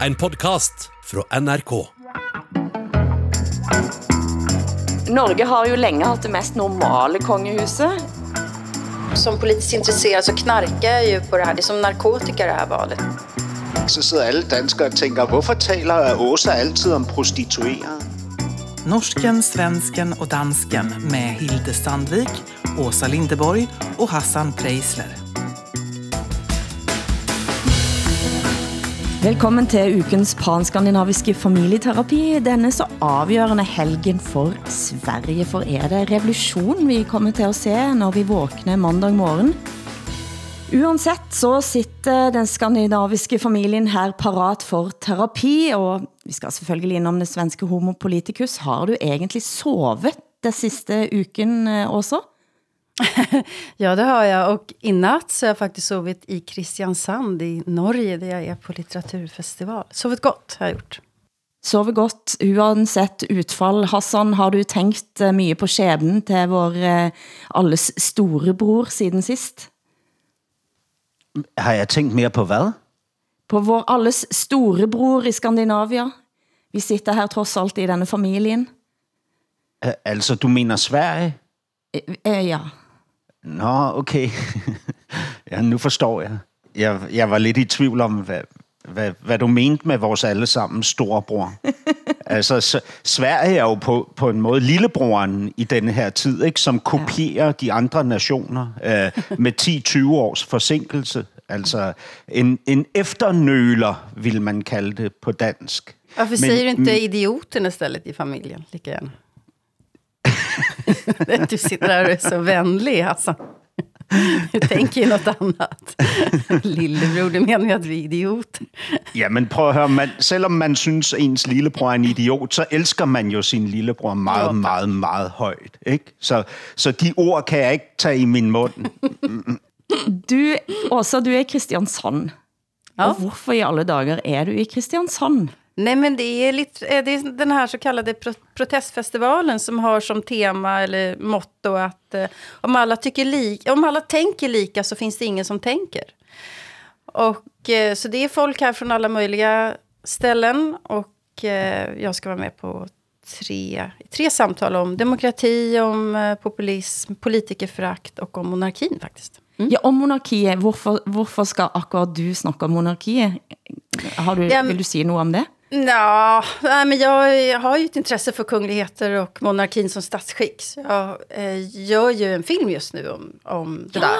En podcast fra NRK. Norge har jo længe haft det mest normale kongehuset. Som politiskt intresserad så knarkar jag ju på det här. Det är som narkotika det här valet. Så sidder alle danskere og tænker, hvorfor taler Åsa altid om prostituerede? Norsken, svensken och dansken med Hilde Sandvik, Åsa Lindeborg och Hassan Preisler. Velkommen til ukens panskandinaviske familieterapi. Denne så afgørende helgen for Sverige. For er det revolution, vi kommer til at se, når vi våkner mandag morgen? Uansett så sitter den skandinaviske familien her parat for terapi, og vi skal selvfølgelig innom det svenske homopolitikus. Har du egentlig sovet det sidste uken eh, også? Ja, det har jag. Och i natt så har jag faktiskt sovit i Kristiansand i Norge, där jag är på litteraturfestival. Sovit gott har jag gjort. Sove godt, uansett utfall. Hassan, har du tænkt eh, mye på skæbnen til vår eh, alles storebror siden sist? Har jeg tænkt mere på hvad? På vår alles storebror i Skandinavia. Vi sitter her trods alt i denne familien. Altså, du mener Sverige? Ja. Nå, okay. ja, nu forstår jeg. jeg. Jeg var lidt i tvivl om, hvad, hvad, hvad du mente med vores allesammen storebror. altså, S- Sverige er jo på, på en måde lillebroren i denne her tid, ikke? som kopierer ja. de andre nationer øh, med 10-20 års forsinkelse. Altså en, en efternøler, vil man kalde det på dansk. Varför Men- säger du inte idioten istället i familjen? Lika gärna. du sitter där och är så vänlig, alltså. Du tänker ju något annat. Lillebror, du menar ju att vi är idioter. Ja, men prøv at høre, man, selvom man synes, at ens lillebror er en idiot, så elsker man jo sin lillebror meget, Jo, meget, meget højt. Ikke? Så, så de ord kan jeg ikke tage i min mund. Du, Åsa, du er i Kristiansand. Ja. Og hvorfor i alle dager er du i Kristiansand? Nej, men det är, lite, eh, det är den här så kallade pro protestfestivalen som har som tema eller motto att eh, om, alla tycker li om alla tänker lika så finns det ingen som tänker. Och, eh, så det är folk här från alla möjliga ställen och eh, jag ska vara med på tre, tre samtal om demokrati, om eh, populism, politikerförakt och om monarkin faktiskt. Ja, om monarkiet. Hvorfor, hvorfor skal akkurat du snakke om monarkiet? Har du, Ja, vil du sige noget om det? Ja, nej, men jag, jag har ju ett intresse för kungligheter och monarkin som statsskick. Så jag eh, gör ju en film just nu om, om det där.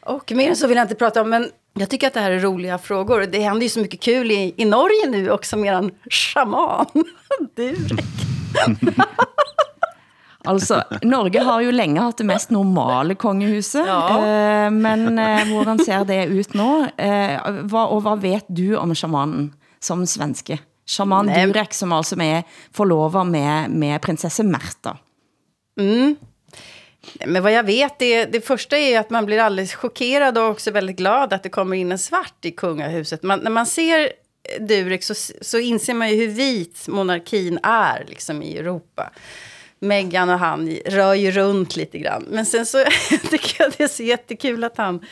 Och mer än så vill jag inte prata om, men jag tycker att det här är roliga frågor. Det händer ju så mycket kul i, i Norge nu också med en shaman. Durek. Altså, Norge har jo længe haft det mest normale kongehuset, Ja. eh, men eh, hvordan ser det ut nu? Eh, hva, og hvad vet du om shamanen som svenske? Shaman Nej. Durek, som altså er forlover med, med prinsesse Märta. Men vad jag vet, det, det första är att man blir alldeles chockerad och också väldigt glad att det kommer in en svart i kungahuset. Man, när man ser Durek så, så inser man ju hur vit monarkin är liksom, i Europa. Meghan och han rör ju runt lite grann. Men sen så tycker jag det är så jättekul att han...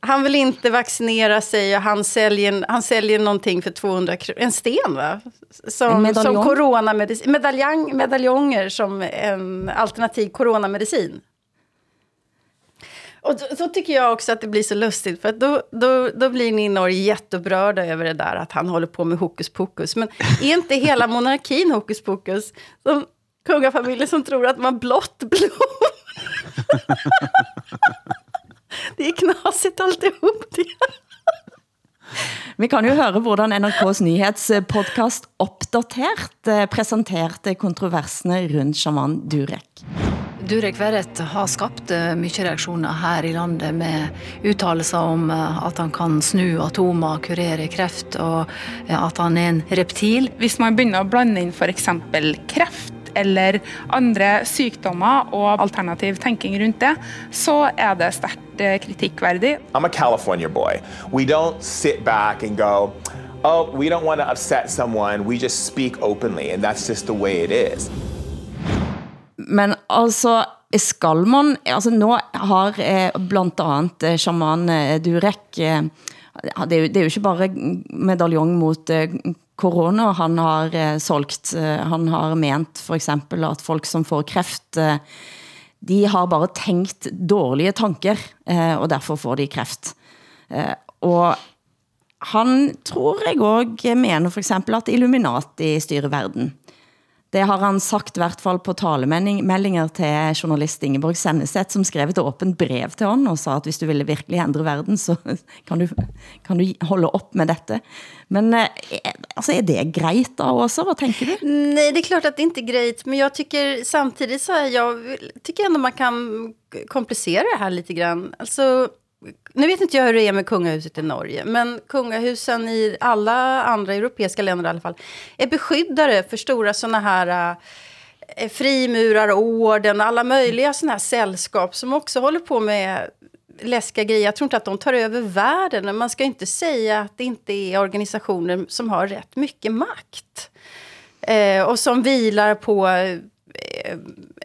Han vill inte vaccinera sig och han säljer, han säljer någonting för 200 kronor. En sten va? En Som, medaljong? som coronamedicin. Medaljong, medaljonger som en alternativ coronamedicin. Och då, då tycker jag också att det blir så lustigt. För att då, då, då blir ni i Norge jätteupprörda över det där att han håller på med hokus pokus. Men är inte hela monarkin hokus pokus? Som kungafamiljen som tror att man har blått blod. det är knasigt alltihop. Det. Vi kan jo høre, hvordan NRK's nyhetspodcast Opdatert eh, presenterte kontroversene rundt shaman Durek. Durek Verret har skapt eh, mye reaksjoner her i landet med uttalelser om eh, at han kan snu atomer, kurere kreft, og at han er en reptil. Hvis man begynner å blande inn f.eks. kreft eller andre sykdommer og alternativ tenking rundt det, så er det sterkt eh, kritikkverdig. I'm a California boy. We don't sit back and go, oh, we don't want to upset someone. We just speak openly, and that's just the way it is. Men altså, skal man, altså nå har eh, blandt andet eh, shaman eh, Durek eh, det, er jo, det er jo ikke bare medaljong mot eh, corona han har eh, solgt. Eh, han har ment for eksempel at folk som får kræft, eh, de har bare tænkt dårlige tanker, eh, og derfor får de kræft. Eh, og han tror jeg også mener for eksempel at Illuminati styrer verden. Det har han sagt i hvert fall på talemeldinger til journalist Ingeborg Senneset, som skrev et åbent brev til ham og sa at hvis du ville virkelig ændre verden, så kan du, kan du holde op med dette. Men eh, altså, alltså, är det grejt da også? Vad tänker du? Nej, det är klart att det inte är grejt. Men jag tycker samtidigt så här, jag tycker ändå man kan komplicera det här lite grann. Alltså, nu vet inte jag hur det är med kungahuset i Norge, men kungahusen i alla andra europeiska länder i alla fall är beskyddare för stora såna här eh, eh frimurarorden och alla möjliga såna här sällskap som också håller på med läskiga grejer. Jag tror inte att de tar över världen, men man ska inte säga att det inte är organisationer som har rätt mycket makt. Eh, och som vilar på eh,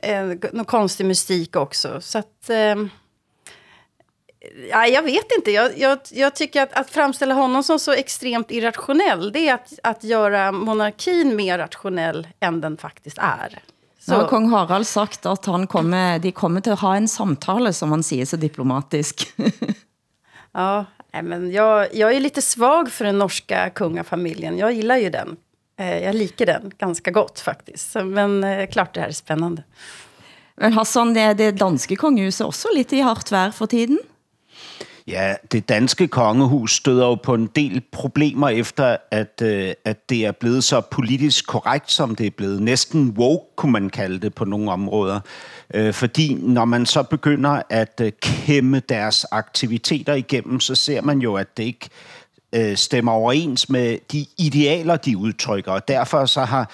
eh, någon konstig mystik också. Så att... Eh, Ja, jag vet inte. Jag, jag, jag tycker att, att framställa honom som så extremt irrationell, det är att, att göra monarkin mer rationell än den faktiskt är. Så. Nu har kong Harald sagt at han kommer, de kommer til at ha en samtale, som han siger så diplomatisk. ja, men jag, jag är lite svag för den norska kungafamiljen. Jag gillar ju den. Eh, jag liker den ganska gott faktiskt. Men eh, klart det här är spännande. Men Hassan, det, det danske kongehuset også lidt i hardt vær for tiden? Ja, det danske kongehus støder jo på en del problemer efter, at, øh, at det er blevet så politisk korrekt, som det er blevet. Næsten woke, kunne man kalde det på nogle områder. Øh, fordi når man så begynder at øh, kæmme deres aktiviteter igennem, så ser man jo, at det ikke øh, stemmer overens med de idealer, de udtrykker. Og derfor så har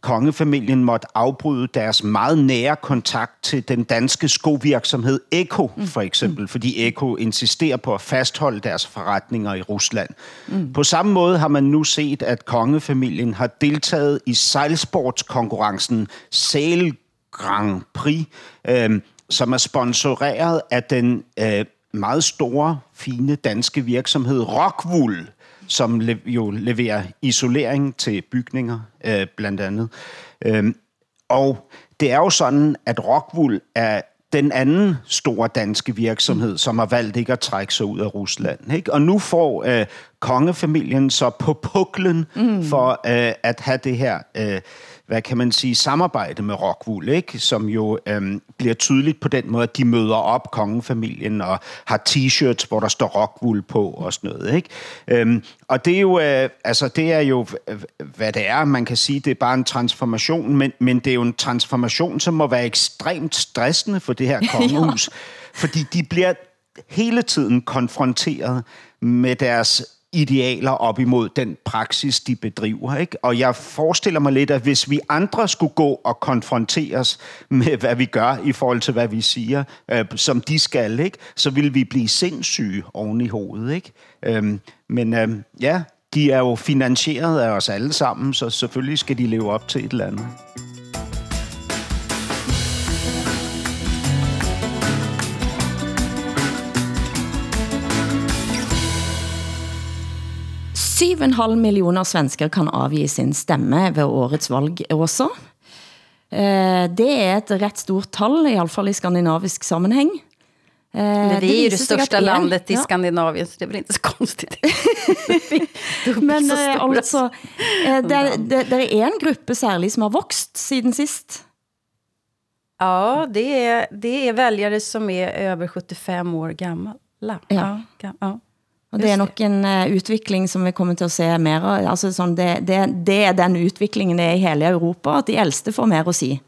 kongefamilien måtte afbryde deres meget nære kontakt til den danske skovirksomhed Eko, mm. for eksempel, fordi Eko insisterer på at fastholde deres forretninger i Rusland. Mm. På samme måde har man nu set, at kongefamilien har deltaget i sejlsportskonkurrencen Sail Grand Prix, øh, som er sponsoreret af den øh, meget store, fine danske virksomhed Rockwool, som le- jo leverer isolering til bygninger, øh, blandt andet. Øhm, og det er jo sådan, at Rockwool er den anden store danske virksomhed, som har valgt ikke at trække sig ud af Rusland. Ikke? Og nu får øh, kongefamilien så på puklen mm. for øh, at have det her øh, hvad kan man sige, samarbejde med Rockwool, ikke? som jo øhm, bliver tydeligt på den måde, at de møder op kongefamilien og har t-shirts, hvor der står Rockwool på og sådan noget. Ikke? Øhm, og det er, jo, øh, altså, det er jo, hvad det er. Man kan sige, det er bare en transformation, men, men det er jo en transformation, som må være ekstremt stressende for det her kongehus, fordi de bliver hele tiden konfronteret med deres idealer op imod den praksis, de bedriver. Ikke? Og jeg forestiller mig lidt, at hvis vi andre skulle gå og konfronteres med, hvad vi gør i forhold til, hvad vi siger, øh, som de skal, ikke? så vil vi blive sindssyge oven i hovedet. Ikke? Øhm, men øh, ja, de er jo finansieret af os alle sammen, så selvfølgelig skal de leve op til et eller andet. 7,5 millioner svensker kan afgive sin stemme ved årets valg også. Eh, det er et ret stort tal, i alla fall i skandinavisk sammenhæng. Eh, Men det är ju det största landet i ja. Skandinavien, så det är väl inte så konstigt. Men eh, alltså, det, det, det är en gruppe särskilt som har vokst siden sist. Ja, det är, det är väljare som är över 75 år gamla. Ja. ja, ja. Og det er nok en uh, utvikling, som vi kommer til at se mer av. Altså, sådan, det, det, det er den utviklingen det er i hele Europa, at de äldste får mer at sige.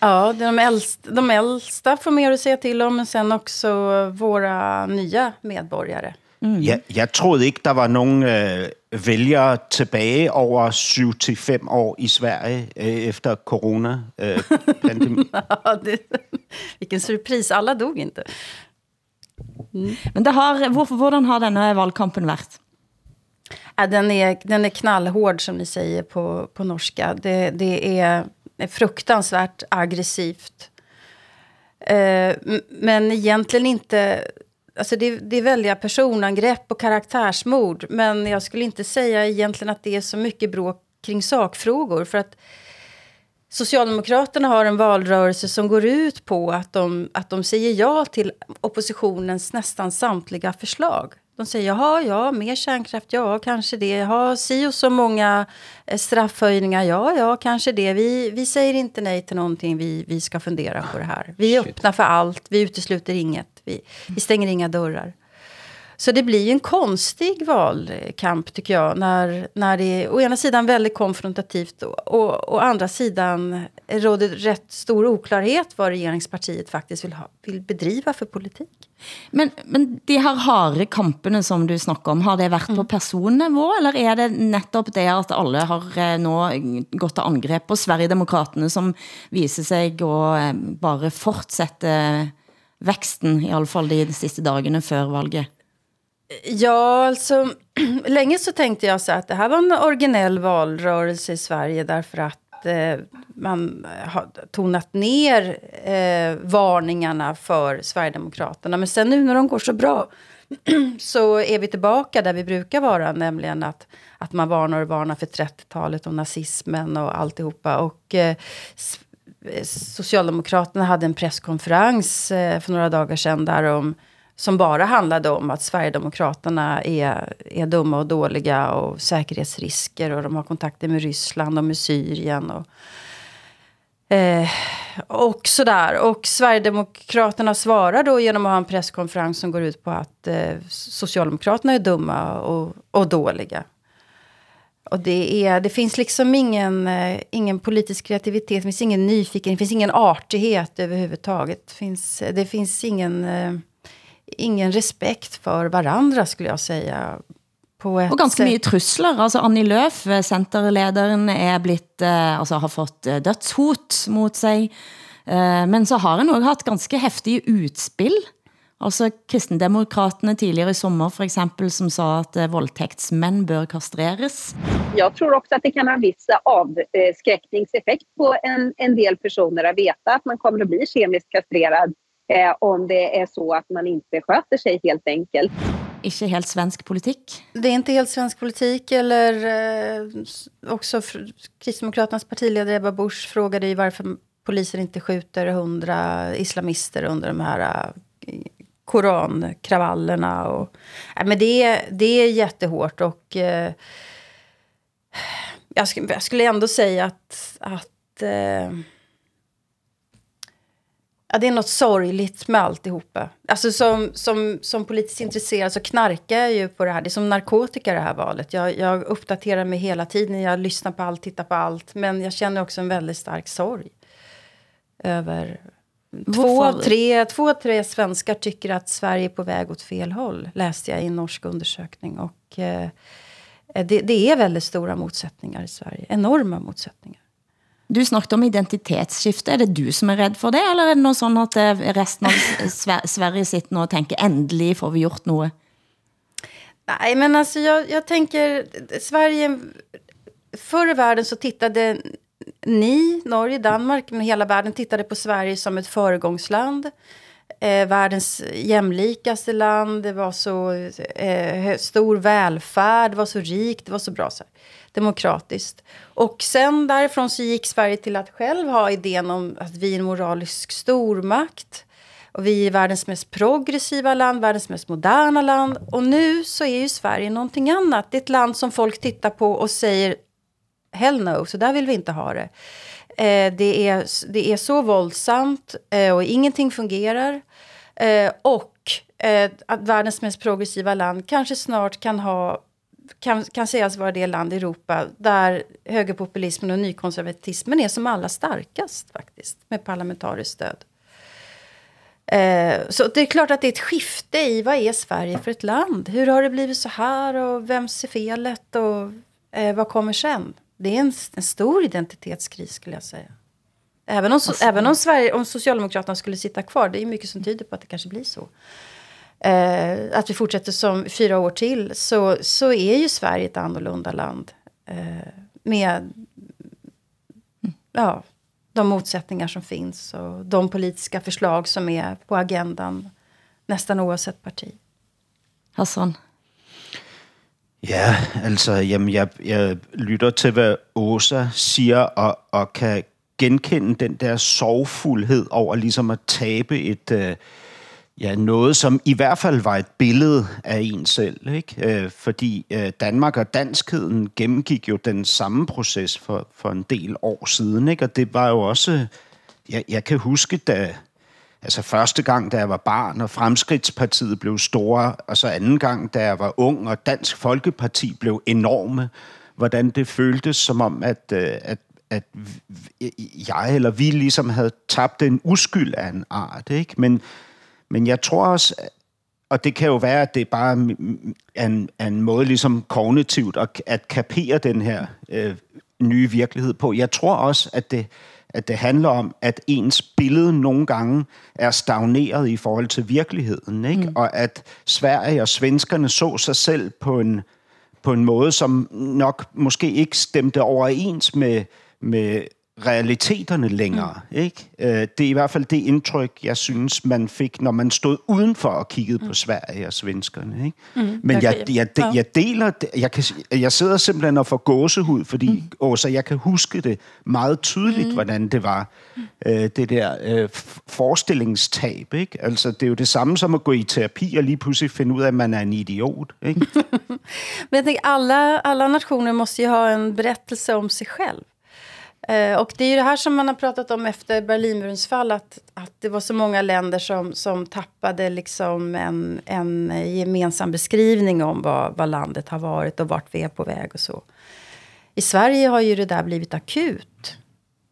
Ja, de äldsta, de äldsta får mer att säga till om, men sen också våra nya medborgare. Mm. Jeg, jeg troede ikke, der var nogen øh, vælgere tilbage over 7-5 år i Sverige øh, efter corona øh, ja, det, vilken surpris, alla dog inte. Mm. Men det har, hvorfor, hvordan har denne valgkampen været? Ja, den, är, den är knallhård som ni säger på, på norska. Det, det är fruktansvärt aggressivt. Eh, men egentligen inte... Alltså det, det är väldiga personangrepp och karaktärsmord. Men jag skulle inte säga egentligen att det är så mycket bråk kring sakfrågor. För att Socialdemokraterna har en valrörelse som går ut på att de, att de säger ja till oppositionens nästan samtliga förslag. De säger jaha, ja, mer kärnkraft, ja, kanske det. Ja, si och så många eh, straffhöjningar, ja, ja, kanske det. Vi, vi säger inte nej till någonting, vi, vi ska fundera på det här. Vi är öppna för allt, vi utesluter inget, vi, vi stänger inga dörrar. Så det blir en konstig valkamp tycker jag. När, när det är å ena sidan väldigt konfrontativt och, och å andra sidan råder rätt stor oklarhet vad regeringspartiet faktiskt vill, ha, vill bedriva för politik. Men, men de her harde kampene som du snakker om, har det været på personnivå, eller er det netop det at alle har eh, nå gått til angrep på Sverigedemokraterne, som viser sig å eh, bare fortsætte væksten, i alle fall de sidste dagene før valget? Ja, alltså länge så tänkte jag så att det här var en originell valrörelse i Sverige därför att eh, man har tonat ner eh, varningarna för Sverigedemokraterna. Men sen nu när de går så bra så är vi tillbaka där vi brukar vara, nämligen att, att man varnar och varnar för 30-talet och nazismen och alltihopa. Och eh, eh, Socialdemokraterna hade en presskonferens eh, för några dagar sedan där om som bara handlade om att Sverigedemokraterna är, är dumma och dåliga och säkerhetsrisker och de har kontakter med Ryssland och med Syrien. Och, eh, och sådär. Och Sverigedemokraterna svarar då genom att ha en presskonferens som går ut på att eh, Socialdemokraterna är dumma och, och dåliga. Och det, är, det finns liksom ingen, eh, ingen politisk kreativitet, det finns ingen nyfikenhet, det finns ingen artighet överhuvudtaget. Det finns, det finns ingen... Eh, ingen respekt för varandra skulle jag säga. På ett og ganske mye trusler. Altså Annie Løf, centerlederen, er blitt, eh, altså har fått eh, dødshot mot sig. Eh, men så har han også haft ganske heftige utspill. Altså kristendemokraterne tidligere i sommer for eksempel, som sa at voldtægtsmænd bør kastreres. Jag tror också att det kan ha en viss avskräckningseffekt på en, en del personer att veta att man kommer att bli kemiskt kastrerad eh, om det är så att man inte sköter sig helt enkelt. Ikke helt svensk politik? Det är inte helt svensk politik. Eller eh, också Kristdemokraternas partiledare Ebba Busch frågade ju varför polisen inte skjuter hundra islamister under de här eh, korankravallerna. Och, äh, men det, det är jättehårt. Och, eh, jag, skulle, jag skulle ändå säga att, att eh, Ja, det är något sorgligt med alltihopa. Alltså som, som, som politiskt intresserad så knarkar jag ju på det här. Det är som narkotika det här valet. Jag, jag uppdaterar mig hela tiden. Jag lyssnar på allt, tittar på allt. Men jag känner också en väldigt stark sorg. Över... Två tre, två tre svenskar tycker att Sverige är på väg åt fel håll. Läste jag i en norsk undersökning. Och eh, det, det är väldigt stora motsättningar i Sverige. Enorma motsättningar. Du snakket om identitetsskifte. Er det du som er redd for det, eller er det noget sådan at eh, resten av Sverige sitter nu og tænker, endelig får vi gjort noget? Nej, men alltså jag, jag tänker, Sverige, förr i världen så tittade ni, Norge, Danmark, men hela världen tittade på Sverige som ett föregångsland. Eh, världens jämlikaste land, det var så eh, stor välfärd, det var så rikt, det var så bra. Så här demokratiskt. Och sen därifrån så gick Sverige till att själv ha idén om att vi är en moralisk stormakt. Och vi är världens mest progressiva land, världens mest moderna land. Och nu så är ju Sverige någonting annat. Det är ett land som folk tittar på och säger hell no, så där vill vi inte ha det. Eh, det, är, det är så våldsamt eh, och ingenting fungerar. Eh, och eh, att världens mest progressiva land kanske snart kan ha kan, kan sägas vara det land i Europa där högerpopulismen och nykonservatismen är som allra starkast faktiskt, med parlamentariskt stöd. Eh, så det är klart att det är ett skifte i vad är Sverige för ett land? Hur har det blivit så här och vems är felet och eh, vad kommer sen? Det är en, en stor identitetskris skulle jag säga. Även om, även om, Sverige, om Socialdemokraterna skulle sitta kvar, det är mycket som tyder på att det kanske blir så eh, att vi fortsätter som fyra år till, så, så är ju Sverige ett annorlunda land. Eh, med ja, de motsättningar som finns och de politiska förslag som är på agendan Nästan oavsett parti. Hassan? Ja, altså, jamen, jeg, jeg lytter til, hvad Åsa siger, og, og kan genkende den der sorgfuldhed over ligesom at tabe et, øh, ja, noget, som i hvert fald var et billede af en selv. Ikke? Øh, fordi øh, Danmark og danskheden gennemgik jo den samme proces for, for en del år siden. Ikke? Og det var jo også... Jeg, jeg kan huske, da Altså første gang, da jeg var barn, og Fremskridtspartiet blev store, og så anden gang, da jeg var ung, og Dansk Folkeparti blev enorme, hvordan det føltes som om, at, øh, at, at jeg eller vi ligesom havde tabt en uskyld af en art. Ikke? Men, men jeg tror også, og det kan jo være, at det er bare en, en måde ligesom kognitivt at, at kapere den her øh, nye virkelighed på. Jeg tror også, at det at det handler om, at ens billede nogle gange er stagneret i forhold til virkeligheden, ikke? Mm. og at Sverige og svenskerne så sig selv på en, på en måde, som nok måske ikke stemte overens med, med realiteterne længere. Mm. Ikke? Øh, det er i hvert fald det indtryk, jeg synes, man fik, når man stod udenfor og kiggede mm. på Sverige og svenskerne. Ikke? Mm. Men jeg, jeg, jeg, jeg deler, jeg, kan, jeg sidder simpelthen og får gåsehud, fordi mm. Åsa, jeg kan huske det meget tydeligt, mm. hvordan det var, øh, det der øh, forestillingstab. Ikke? Altså, det er jo det samme som at gå i terapi og lige pludselig finde ud af, at man er en idiot. Ikke? Men jeg tænker, alla, alla nationer måste ju ha en berättelse om sig själv. Eh, och det är ju det här som man har pratat om efter Berlinmurens fall, att, att det var så många länder som, som tappade liksom en, en gemensam beskrivning om vad, vad landet har varit och vart vi är på väg och så. I Sverige har ju det där blivit akut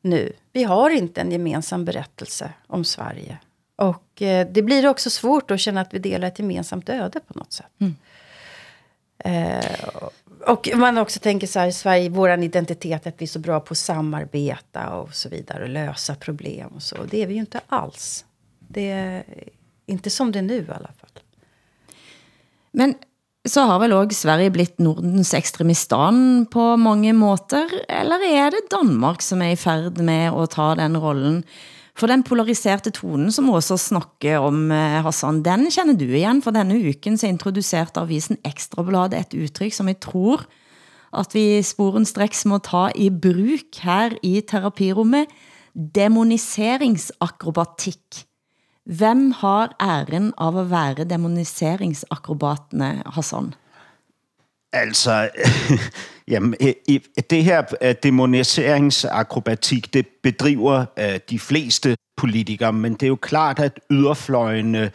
nu. Vi har inte en gemensam berättelse om Sverige. Och eh, det blir också svårt att känna att vi delar ett gemensamt öde på något sätt. Mm. Eh, och man också tänker så här, i Sverige, vår identitet, att vi är så bra på att samarbeta och så vidare, och lösa problem och så. Det är vi ju inte alls. Det är inte som det är nu i alla fall. Men så har väl också Sverige blivit Nordens extremistan på många måter, eller är det Danmark som är i färd med att ta den rollen? For den polariserte tonen, som også snakker om, eh, Hassan, den kender du igen, for denne uken så introducerede avisen Ekstrabladet et udtryk, som jeg tror, at vi sporenstreks må ta i bruk her i terapirummet, demoniseringsakrobatik. Hvem har æren av at være demoniseringsakrobatene, Hassan? Altså, jamen, det her øh, demoniseringsakrobatik, det bedriver øh, de fleste politikere, men det er jo klart, at yderfløjene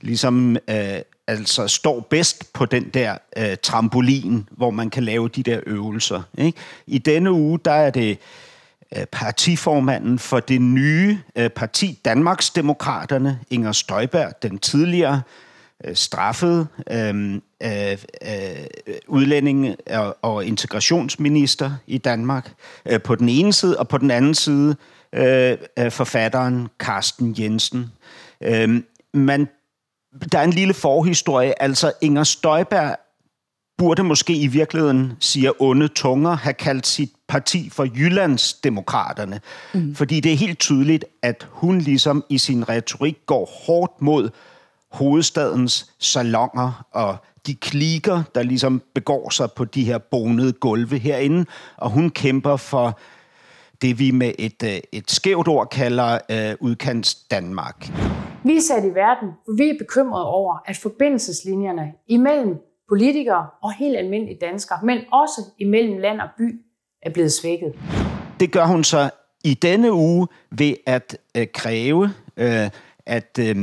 ligesom øh, altså står bedst på den der øh, trampolin, hvor man kan lave de der øvelser. Ikke? I denne uge, der er det øh, partiformanden for det nye øh, parti Danmarksdemokraterne, Inger Støjberg, den tidligere øh, straffede øh, øh, øh, udlænding og, og integrationsminister i Danmark øh, på den ene side, og på den anden side øh, forfatteren Carsten Jensen. Øh, man, der er en lille forhistorie, altså Inger Støjberg burde måske i virkeligheden, siger onde tunger, have kaldt sit parti for Jyllands Demokraterne. Mm. Fordi det er helt tydeligt, at hun ligesom i sin retorik går hårdt mod hovedstadens salonger og de klikker, der ligesom begår sig på de her bonede gulve herinde, og hun kæmper for det, vi med et, øh, et skævt ord kalder uh, udkants Danmark. Vi er sat i verden, for vi er bekymrede over, at forbindelseslinjerne imellem politikere og helt almindelige danskere, men også imellem land og by, er blevet svækket. Det gør hun så i denne uge ved at uh, kræve, uh, at, at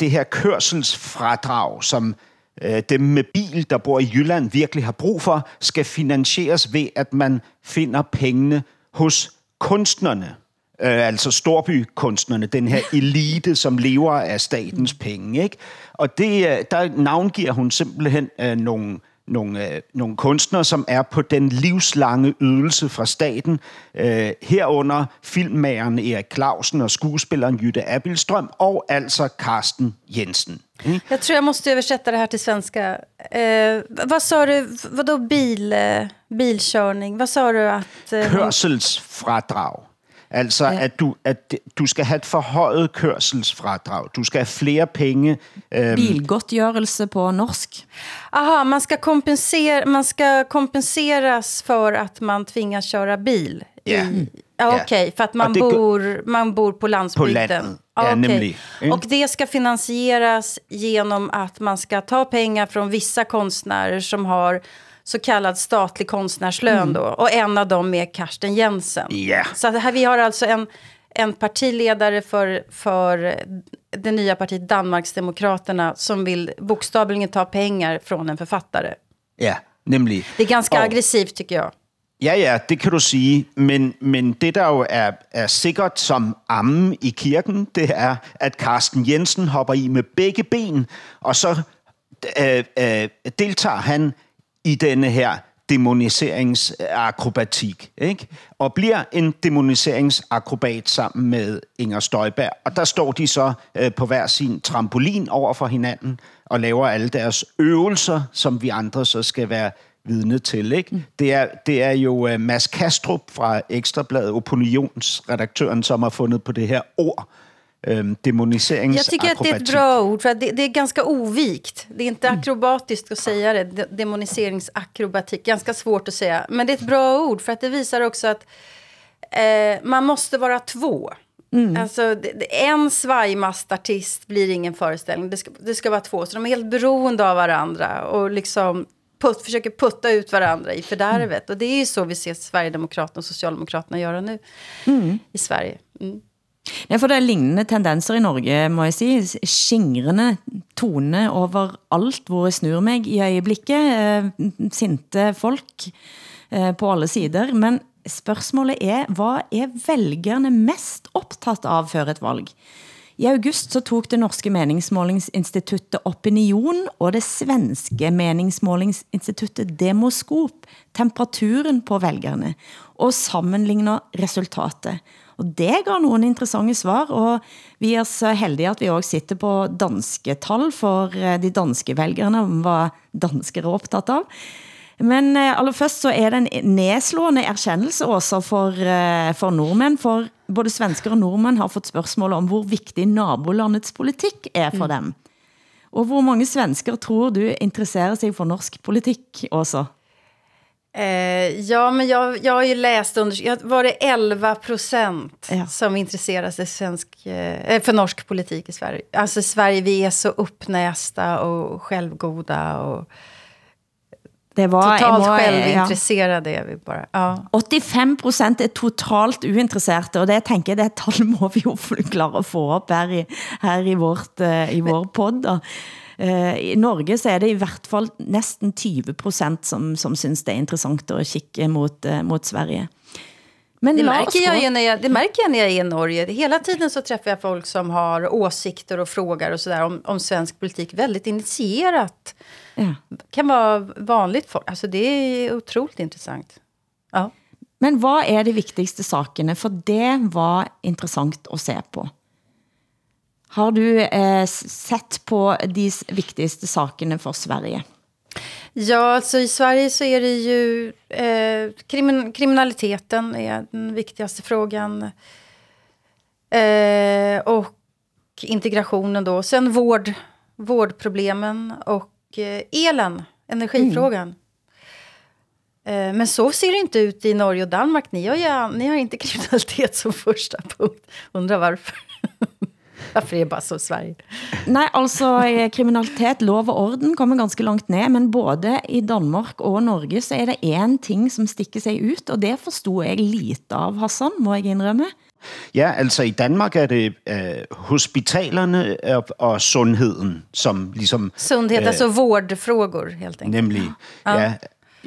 det her kørselsfradrag, som øh, dem med bil, der bor i Jylland, virkelig har brug for, skal finansieres ved, at man finder pengene hos kunstnerne. Øh, altså storbykunstnerne, den her elite, som lever af statens penge. Ikke? Og det, øh, der navngiver hun simpelthen øh, nogle nogle, øh, nogle kunstnere, som er på den livslange ydelse fra staten. Øh, herunder filmmageren Erik Clausen og skuespilleren Jytte Abilstrøm og altså Karsten Jensen. Mm. Jag tror jag måste översätta det här till svenska. Eh, vad sa du, vadå bil, eh, bilkörning? Vad sa du att... Eh, Kørselsfradrag. Altså, Ja. at, du, at du skal have et forhøjet kørselsfradrag. Du skal have flere penge. Øhm, Bilgodtgjørelse på norsk. Aha, man ska, kompensera, man ska kompenseras för att man tvingas köra bil? Ja. Ja. Okej, för att man, det bor, man bor på landsbygden. landet. Ja, nämligen. Mm. Och det ska finansieras genom att man ska ta pengar från vissa konstnärer som har så kallad statlig konstnärslön Mm. då. Och en av dem är Karsten Jensen. Ja. Så här, vi har alltså en, en partiledare för, för det nya partiet Danmarksdemokraterna som vill bokstavligen ta pengar från en författare. Ja, nemlig. Det är ganska Og- aggressivt tycker jag. Ja, ja, det kan du sige, men, men det der jo er, er sikkert som ammen i kirken, det er, at Carsten Jensen hopper i med begge ben, og så øh, øh, deltager han i denne her demoniseringsakrobatik, ikke? og bliver en demoniseringsakrobat sammen med Inger Støjberg. Og der står de så øh, på hver sin trampolin over for hinanden og laver alle deres øvelser, som vi andre så skal være vidne til. Ikke? Mm. Det, er, det er jo uh, Mads Kastrup fra Ekstrabladet, opinionsredaktøren, som har fundet på det her ord, øhm, Jag tycker att det är ett demoniseringsakrobatik. bra ord, för det, det är ganska ovikt. Det är inte akrobatiskt att säga det, de- demoniseringsakrobatik. Ganska svårt att säga. Men det är ett bra ord, för att det visar också att eh, man måste vara två. Alltså, det, det, en svajmastartist blir ingen föreställning. Det ska, det ska vara två. Så de är helt beroende av varandra och liksom put, försöker putta ut varandra i fördärvet. Och det är ju så vi ser Sverigedemokraterna och Socialdemokraterna göra nu i Sverige. Mm. Ja, for det er lignende tendenser i Norge, må jeg sige. Skingrende tone over alt, hvor jeg snur mig i øjeblikket. Eh, sinte folk eh, på alle sider. Men spørgsmålet er, hvad er vælgerne mest optaget av før et valg? I august så tog det norske meningsmålingsinstituttet Opinion og det svenske meningsmålingsinstituttet Demoskop temperaturen på vælgerne og sammenligner resultatet. Og det gav nogle interessante svar, og vi er så heldige at vi også sitter på danske tal for eh, de danske vælgerne, om hvad danskere er optaget av. Men eh, aller først så er det en nedslående erkendelse også for, eh, for nordmænd, for både svensker og nordmænd har fået spørgsmål om, hvor vigtig nabolandets politik er for dem. Og hvor mange svensker tror du interesserer sig for norsk politik også? Eh, ja, men jag, jag har ju läst under... Jag, var det 11 procent Ja. som intresserar sig svensk, eh, för norsk politik i Sverige? Alltså i Sverige, vi är så uppnästa och självgoda och Det var, totalt må- självintresserade är vi bara. Ja. 85 procent er totalt uinteresserte, og det tænker jeg, det tal må vi jo klare at få op her i, her i, vårt, eh, i vår podd. Eh, I Norge så er det i hvert fall næsten 20 procent, som, som synes det er interessant at kigge mot, eh, mot Sverige. Men Det, märker jag ju när jag, det märker jag när jag är i Norge. Hela tiden så träffar jag folk som har åsikter och frågar och sådär om, om svensk politik. Väldigt initierat. Ja. kan vara vanligt folk. Alltså det är otroligt intressant. Ja. Men hvad er de vigtigste sakene? For det var interessant at se på. Har du eh, sett på de s- vigtigste sakene for Sverige? Ja, alltså i Sverige så är det ju eh, krimin kriminaliteten är den viktigaste frågan. Eh, och integrationen då. Sen vård, vårdproblemen och eh, elen, energifrågan. Eh, men så ser det inte ut i Norge och Danmark. Ni har, ju, ni har inte kriminalitet som första punkt. Undrar varför. Varför är bara så Sverige? Nej, altså eh, kriminalitet, lov og orden kommer ganske langt ned, men både i Danmark og Norge så er det en ting, som stikker sig ut, og det forstod jeg lite av, Hassan, må jeg indrømme. Ja, altså i Danmark er det øh, hospitalerne og, og sundheden, som ligesom... Sundhet, alltså vårdfrågor helt enkelt. Nemlig. Ja, ja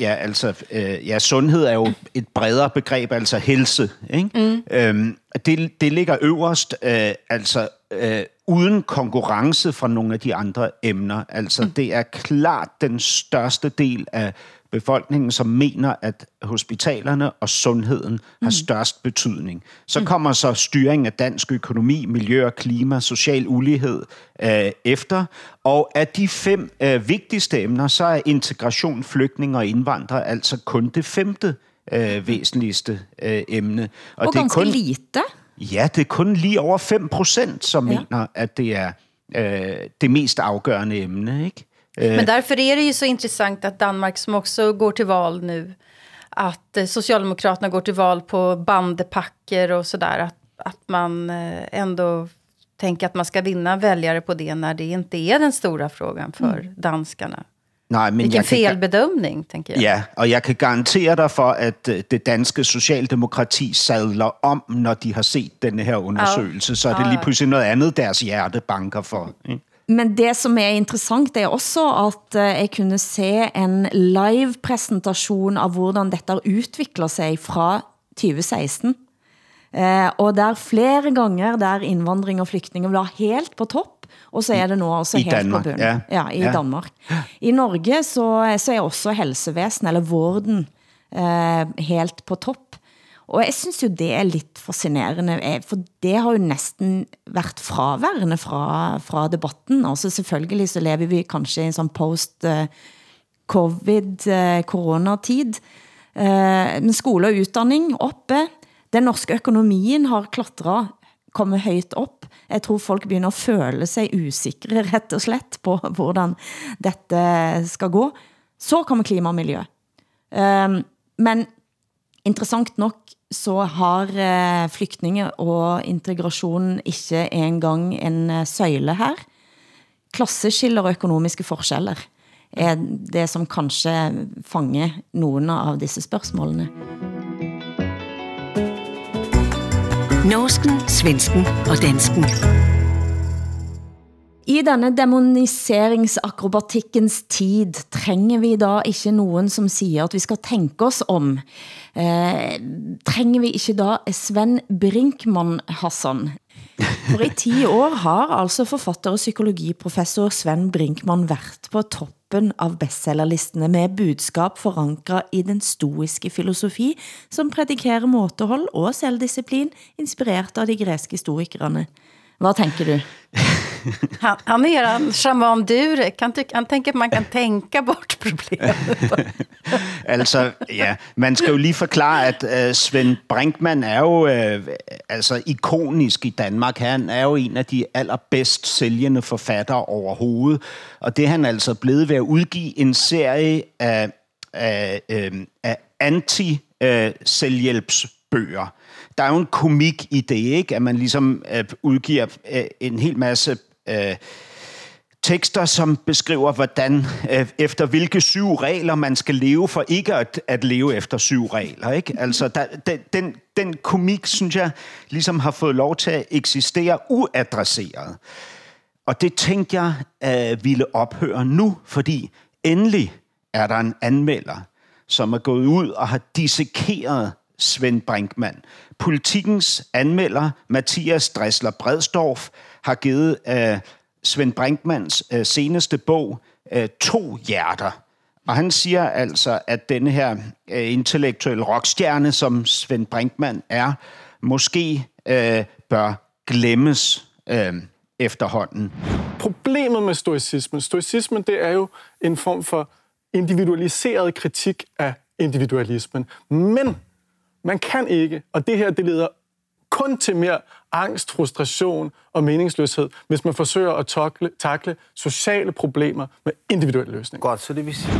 altså, øh, ja, sundhed er jo et bredere begreb, altså helse. Ikke? Mm. Øhm, det, det ligger øverst, øh, altså øh, uden konkurrence fra nogle af de andre emner. Altså, mm. det er klart den største del af befolkningen, som mener, at hospitalerne og sundheden har størst betydning. Så kommer så styring af dansk økonomi, miljø og klima, social ulighed øh, efter. Og af de fem øh, vigtigste emner, så er integration, flygtninge og indvandrere altså kun det femte øh, væsentligste øh, emne. Og, og det er kun, lite. Ja, det er kun lige over 5 procent, som ja. mener, at det er øh, det mest afgørende emne. Ikke? Men øh. därför är det ju så intressant att Danmark, som också går till val nu, att eh, Socialdemokraterna går till val på bandepacker och sådär, att, att man eh, ändå tänker att man ska vinna väljare på det när det inte är den stora frågan för mm. danskarna. Nej, men Hvilken felbedømning, tænker jeg. Ja, og jeg kan garantere dig for, at det danske socialdemokrati sadler om, når de har set denne her undersøgelse. Ja. Så er det lige pludselig noget andet, deres hjerte banker for. Ikke? Men det som er interessant er også at øh, jeg kunne se en live præsentation av hvordan dette udvikler sig fra 2016. Eh, og der flere ganger der indvandring og flygtninge var helt på top, og så er det nu også I helt Danmark, på bunden. Ja. ja, i ja. Danmark. I Norge så, så er også helsevæsen, eller vården, eh, helt på top. Og jeg synes jo det er lidt fascinerende, eh, for det har jo næsten været fraværende fra, fra debatten. Altså selvfølgelig så lever vi kanskje i en sådan post-covid-coronatid, eh, eh, men skole og utdanning oppe, den norske økonomien har klatret, kommet højt op. Jeg tror folk begynder at føle sig usikre, rett og slett, på hvordan dette skal gå. Så kommer klima og miljø. Eh, men interessant nok så har eh, flygtninge og integration ikke engang en eh, søjle her. Klasseskiller og økonomiske forskjeller er det, som kanskje fanger nogle av disse spørgsmålene. Norsken, svensken og dansken. I denne demoniseringsakrobatikens tid trenger vi da ikke nogen, som siger, at vi skal tænke os om. Eh, trenger vi ikke da Sven Brinkmann Hassan? For i 10 år har altså forfatter og psykologiprofessor Sven Brinkmann været på toppen av bestsellerlistene med budskap forankret i den stoiske filosofi, som predikerer måtehold og selvdisciplin, inspireret av de græske historikerne. Hvad tænker du? Han, han är en shaman Durek. Han, tyck, han tänker att man kan tänka bort problemet. altså, ja, man skal jo lige forklare, at øh, uh, Svend Brinkmann er jo uh, altså ikonisk i Danmark. Han er jo en af de allerbedst sælgende forfattere overhovedet. Og det er han altså blevet ved at udgive en serie af, af, uh, af anti-selvhjælpsbøger. Øh, Der er jo en komik i det, ikke? At man ligesom øh, udgiver øh, en hel masse øh, tekster, som beskriver, hvordan øh, efter hvilke syv regler man skal leve for ikke at, at leve efter syv regler. Ikke? Altså, der, den, den, den komik, synes jeg, ligesom har fået lov til at eksistere uadresseret. Og det tænkte jeg øh, ville ophøre nu, fordi endelig er der en anmelder, som er gået ud og har dissekeret Svend Brinkmann. Politikens anmelder, Mathias Dressler Bredstorff, har givet uh, Svend Brinkmans uh, øh, seneste bog uh, to hjerter. Og han siger altså, at denne her uh, intellektuelle rockstjerne, som Svend Brinkmann er, måske uh, bør glemmes uh, efterhånden. Problemet med stoicismen, stoicismen det er jo en form for individualiseret kritik af individualismen. Men man kan ikke, og det her det leder kun til mere angst, frustration og meningsløshed, hvis man forsøger at takle, takle sociale problemer med individuelle løsninger. Godt, så det vil sige...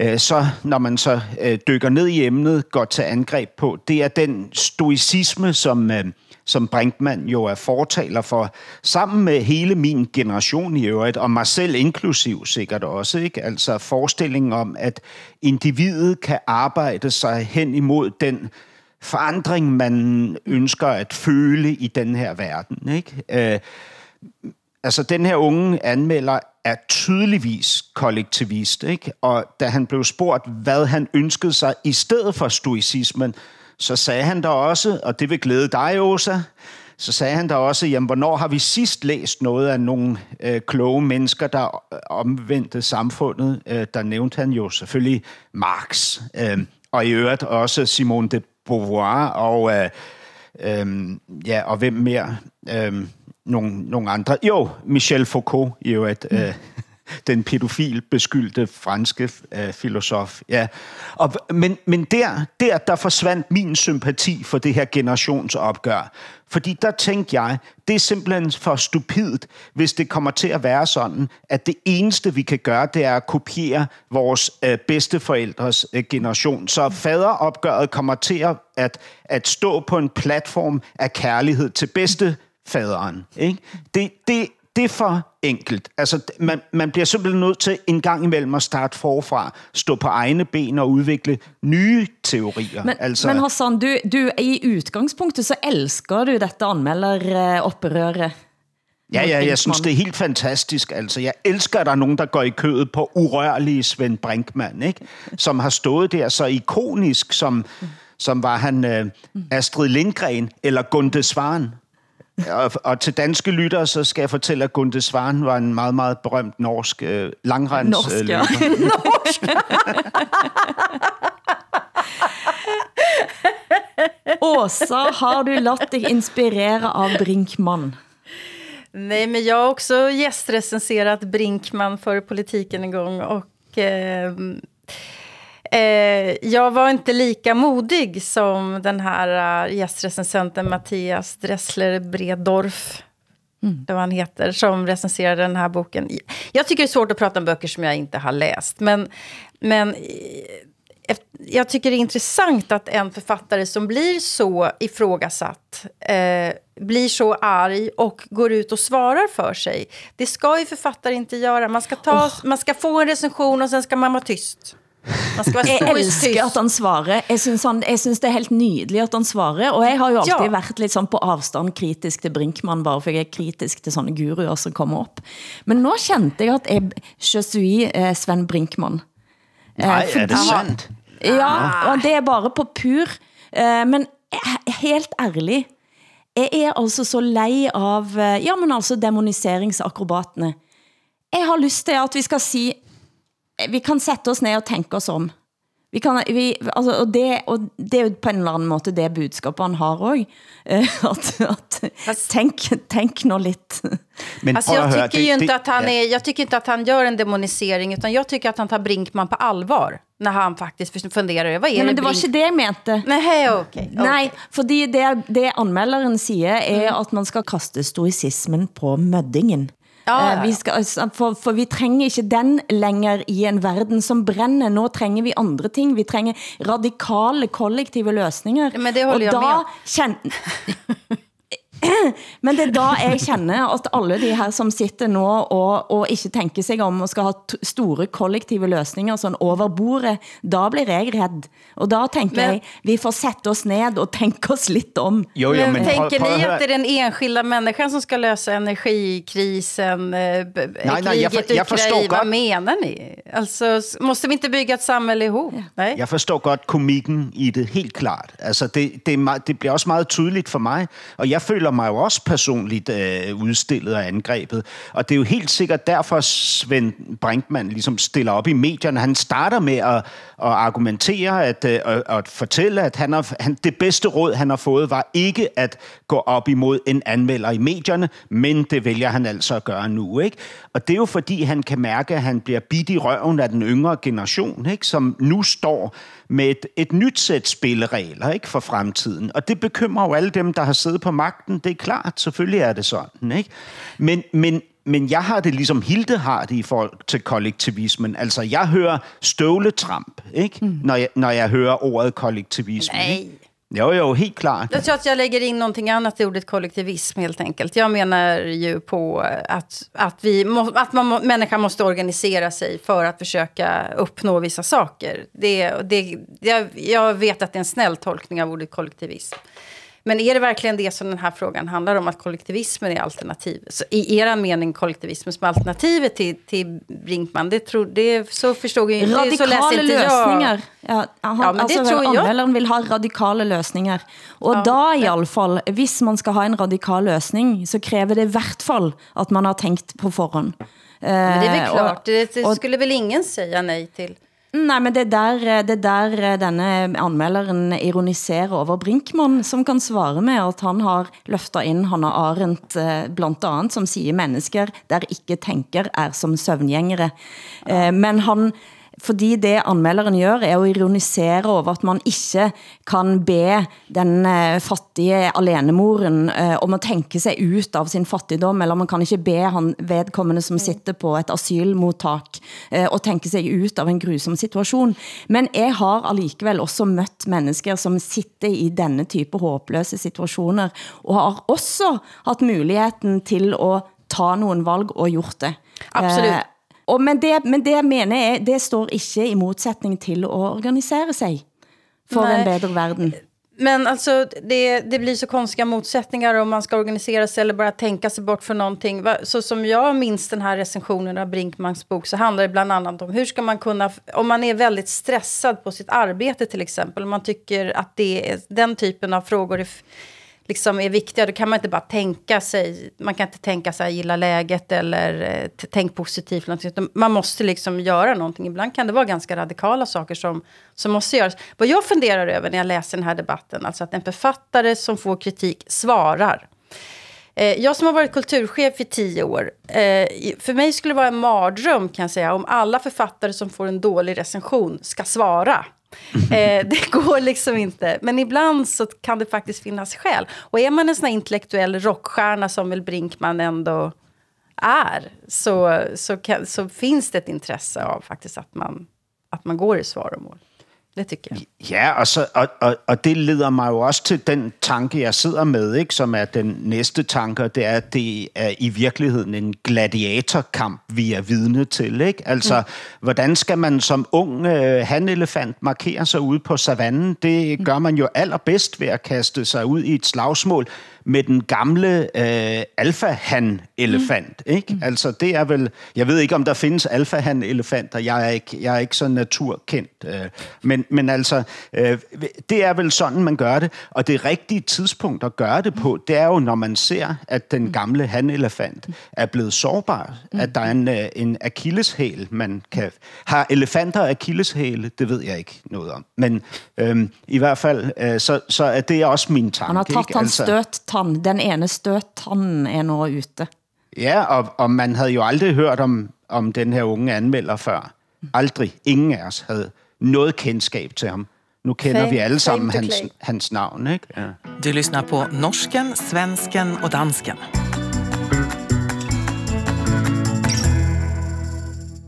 Øh, så når man så øh, dykker ned i emnet, går til angreb på, det er den stoicisme, som, øh, som Brinkmann jo er fortaler for, sammen med hele min generation i øvrigt, og mig selv inklusiv sikkert også, ikke? altså forestillingen om, at individet kan arbejde sig hen imod den forandring, man ønsker at føle i den her verden. Ikke? Øh, altså, den her unge anmelder er tydeligvis kollektivist, ikke? og da han blev spurgt, hvad han ønskede sig i stedet for stoicismen, så sagde han der også, og det vil glæde dig, Åsa, så sagde han der også, jamen, hvornår har vi sidst læst noget af nogle øh, kloge mennesker, der omvendte samfundet? Øh, der nævnte han jo selvfølgelig Marx, øh, og i øvrigt også Simone de Beauvoir og, øh, øh, ja, og hvem mere? Øh, nogle, nogle andre. Jo, Michel Foucault i øvrigt. Øh, den pædofil beskyldte franske øh, filosof. Ja. Og, men men der, der, der forsvandt min sympati for det her generationsopgør. Fordi der tænkte jeg, det er simpelthen for stupidt, hvis det kommer til at være sådan, at det eneste, vi kan gøre, det er at kopiere vores øh, bedsteforældres øh, generation. Så faderopgøret kommer til at, at, at stå på en platform af kærlighed til bedstefaderen. Ikke? Det, det, det er for enkelt. Altså, man, man bliver simpelthen nødt til en gang imellem at starte forfra, stå på egne ben og udvikle nye teorier. Men, altså, men Hassan, du, du, i udgangspunktet så elsker du dette anmelderopprøret. Ja, ja, jeg synes, det er helt fantastisk. Altså, jeg elsker, at der er nogen, der går i kødet på urørlige Svend Brinkmann, ikke? som har stået der så ikonisk, som, som var han øh, Astrid Lindgren eller Gunde Svaren. Og, og til danske lyttere, så skal jeg fortælle, at Gunde Svaren var en meget, meget berømt norsk øh, langrens Norsk, øh, ja. Norsk. Åsa, har du latt dig inspirere av Brinkmann? Nej, men jag har också gästrecenserat Brinkman för politiken en gång. Och, eh, eh, jag var inte lika modig som den här uh, gästrecensenten Mattias Dressler Bredorf. Mm. Det var han heter, som recenserade den här boken. Jag tycker det är svårt att prata om böcker som jag inte har läst. Men, men eh, jag tycker det är intressant att en författare som blir så ifrågasatt eh, blir så arg och går ut och svarar för sig. Det ska ju författare inte göra. Man ska, ta, man ska få en recension og sen skal man vara tyst. Man skal være Jeg elsker at han svarer. Jeg synes, han, jeg synes det er helt nydelig at han svarer. Og jeg har jo alltid Ja. været lidt sådan på afstand kritisk til Brinkmann, bare for jeg er kritisk til sånne guruer som kommer op. Men nå kjente jeg at jeg, je suis eh, Sven Brinkmann. Eh, Nej, er det sandt? Ja, og det er bare på pur. Eh, men he- helt ærlig, jeg er altså så lei av, eh, ja, men altså demoniseringsakrobatene. Jeg har lyst til at vi skal si, vi kan sætte os ned og tænke os om. Vi kan, vi, altså, og, det, og det er jo på en eller anden måde det budskapet han har også. Eh, at, at, tænk, tænk nå lidt. Men Alltså jag tycker ju inte att han är, jag tycker inte att han gör en demonisering, utan jag tycker att han tar Brinkman på allvar. När han faktiskt funderar, vad är Nej, men det var ikke det jeg mente. Nej, okej. Nej, fordi det, det anmelderen siger, er at man skal kaste stoicismen på møddingen. Ja, ja, Eh, Vi skal, for, for vi trænger ikke den længere i en verden som brænder. Nå trænger vi andre ting. Vi trænger radikale kollektive løsninger. Men det holder og jeg da med. kjen- Men det er da jeg kender at alle de her som sitter nå og, og ikke tænker sig om og skal ha store kollektive løsninger sådan over bordet, da blir jeg redd. Og da tænker Men- jeg, vi får sætte os ned og tænke os lidt om. Jo, jo, Men, men at ni att det är den enskilda människan som ska lösa energikrisen, eh, Nej, nej, jag jag förstår? Vad menar ni? Alltså, måste vi inte bygga ett samhälle ihop? Nej? Jeg forstår godt komikken i det, helt klart. Altså, det, det, er det bliver også meget tydeligt for mig, og jeg føler mig jo også personligt øh, udstillet og angrebet. Og det er jo helt sikkert derfor, Svend Brinkmann ligesom stiller op i medierne. Han starter med at, at argumentere at, øh, og, og at fortælle, at han har, han, det bedste råd, han har fået, var ikke at gå op imod en anmelder i medierne, men det vælger han altså at gøre nu. Ikke? Og det er jo fordi, han kan mærke, at han bliver bidt i røven af den yngre generation, ikke? som nu står med et, et nyt sæt spilleregler ikke? for fremtiden. Og det bekymrer jo alle dem, der har siddet på magten. Det er klart, selvfølgelig er det sådan. Ikke? Men, men, men jeg har det ligesom Hilde har det i forhold til kollektivismen. Altså, jeg hører støvletramp, ikke? Mm. Når, jeg, når jeg hører ordet kollektivisme. Nej. Ikke? Jo, jo, helt klart. Jag tror att jag lägger in någonting annat i ordet kollektivism helt enkelt. Jag menar ju på eh, att, att, vi må, att man, må- människan måste organisera sig för att försöka uppnå vissa saker. Det, det, jag, jag vet att det är en snäll tolkning av ordet kollektivism. Men är det verkligen det som den här frågan handlar om, att kollektivismen är alternativ? Så I er mening kollektivismen som alternativet till, till Brinkman, det tror, det, så förstod jag inte, så läste Radikale inte jag. løsninger. Ja, han, Ja, men det altså, tror jeg. Anmelderen vil ha radikale løsninger. Og Ja, da i alle fall, hvis man skal ha en radikal løsning, så kræver det i hvert fall, at man har tænkt på forhånd. Men det är väl Eh, klart, det, det skulle väl ingen säga nej till. Nej, men det er der, det er der eh, denne anmelderen ironiserer over Brinkmann, som kan svare med at han har løftet ind Hanna Arendt eh, blandt andet, som siger mennesker, der ikke tænker, er som søvngjengere. Ja. Men han fordi det anmelderen gør, er at ironisere over, at man ikke kan be den uh, fattige alenemoren uh, om at tænke sig ut av sin fattigdom, eller man kan ikke be han vedkommende, som sitter på et asylmodtak, uh, og tænke sig ut av en grusom situation. Men jeg har allikevel også mødt mennesker, som sitter i denne type håbløse situationer, og har også haft muligheden til at ta nogle valg og gjort det. Absolut. Uh, og, men, det, men det mener jeg, det står ikke i modsætning til at organisere sig for Nej. en bedre verden. Men alltså, det, det blir så konstiga motsättningar om man ska organisera sig eller bara tänka sig bort för någonting. Så som jag minns den här recensionen av Brinkmans bok så handlar det bland annat om hur ska man kunna, om man är väldigt stressad på sitt arbete till exempel, om man tycker att det är den typen av frågor är liksom är viktiga, då kan man inte bara tänka sig, man kan inte tänka sig gilla läget eller eh, tänk positivt. Man måste liksom göra någonting. Ibland kan det vara ganska radikala saker som, som måste göras. Vad jag funderar över när jag läser den här debatten, alltså att en författare som får kritik svarar. Eh, jag som har varit kulturchef i tio år, eh, för mig skulle det vara en mardröm kan jag säga, om alla författare som får en dålig recension ska svara. Mm-hmm. Eh, det går liksom inte. Men ibland så kan det faktiskt finnas skäl. Och är man en sån här intellektuell rockstjärna som väl Brinkman ändå är så, så, kan, så finns det ett intresse av faktiskt att man, att man går i svaromål. Det tycker jeg. Ja, og, så, og, og, og det leder mig jo også til den tanke, jeg sidder med, ikke, som er den næste tanke, det er, at det er i virkeligheden en gladiatorkamp, vi er vidne til. Ikke? Altså, mm. hvordan skal man som ung øh, hanelefant markere sig ude på savannen? Det gør man jo allerbedst ved at kaste sig ud i et slagsmål med den gamle øh, alfahan-elefant. Mm. Ikke? Mm. Altså, det er vel... Jeg ved ikke, om der findes alfahan-elefanter. Jeg er ikke, jeg er ikke så naturkendt. Øh, men, men altså, øh, det er vel sådan, man gør det. Og det rigtige tidspunkt at gøre det på, det er jo, når man ser, at den gamle hanelefant er blevet sårbar. Mm. At der er en, øh, en akilleshæl, man kan... Har elefanter akilleshæle? Det ved jeg ikke noget om. Men øh, i hvert fald, øh, så, så er det også min tanke. Han har taget hans altså, støt tand, den ene støttanden er nu ute. Ja, og, og man havde jo aldrig hørt om, om den her unge anmelder før. Aldrig. Ingen af os havde noget kendskab til ham. Nu kender fame, vi alle sammen hans, hans navn, ikke? Ja. Du lyssnar på norsken, svensken och dansken.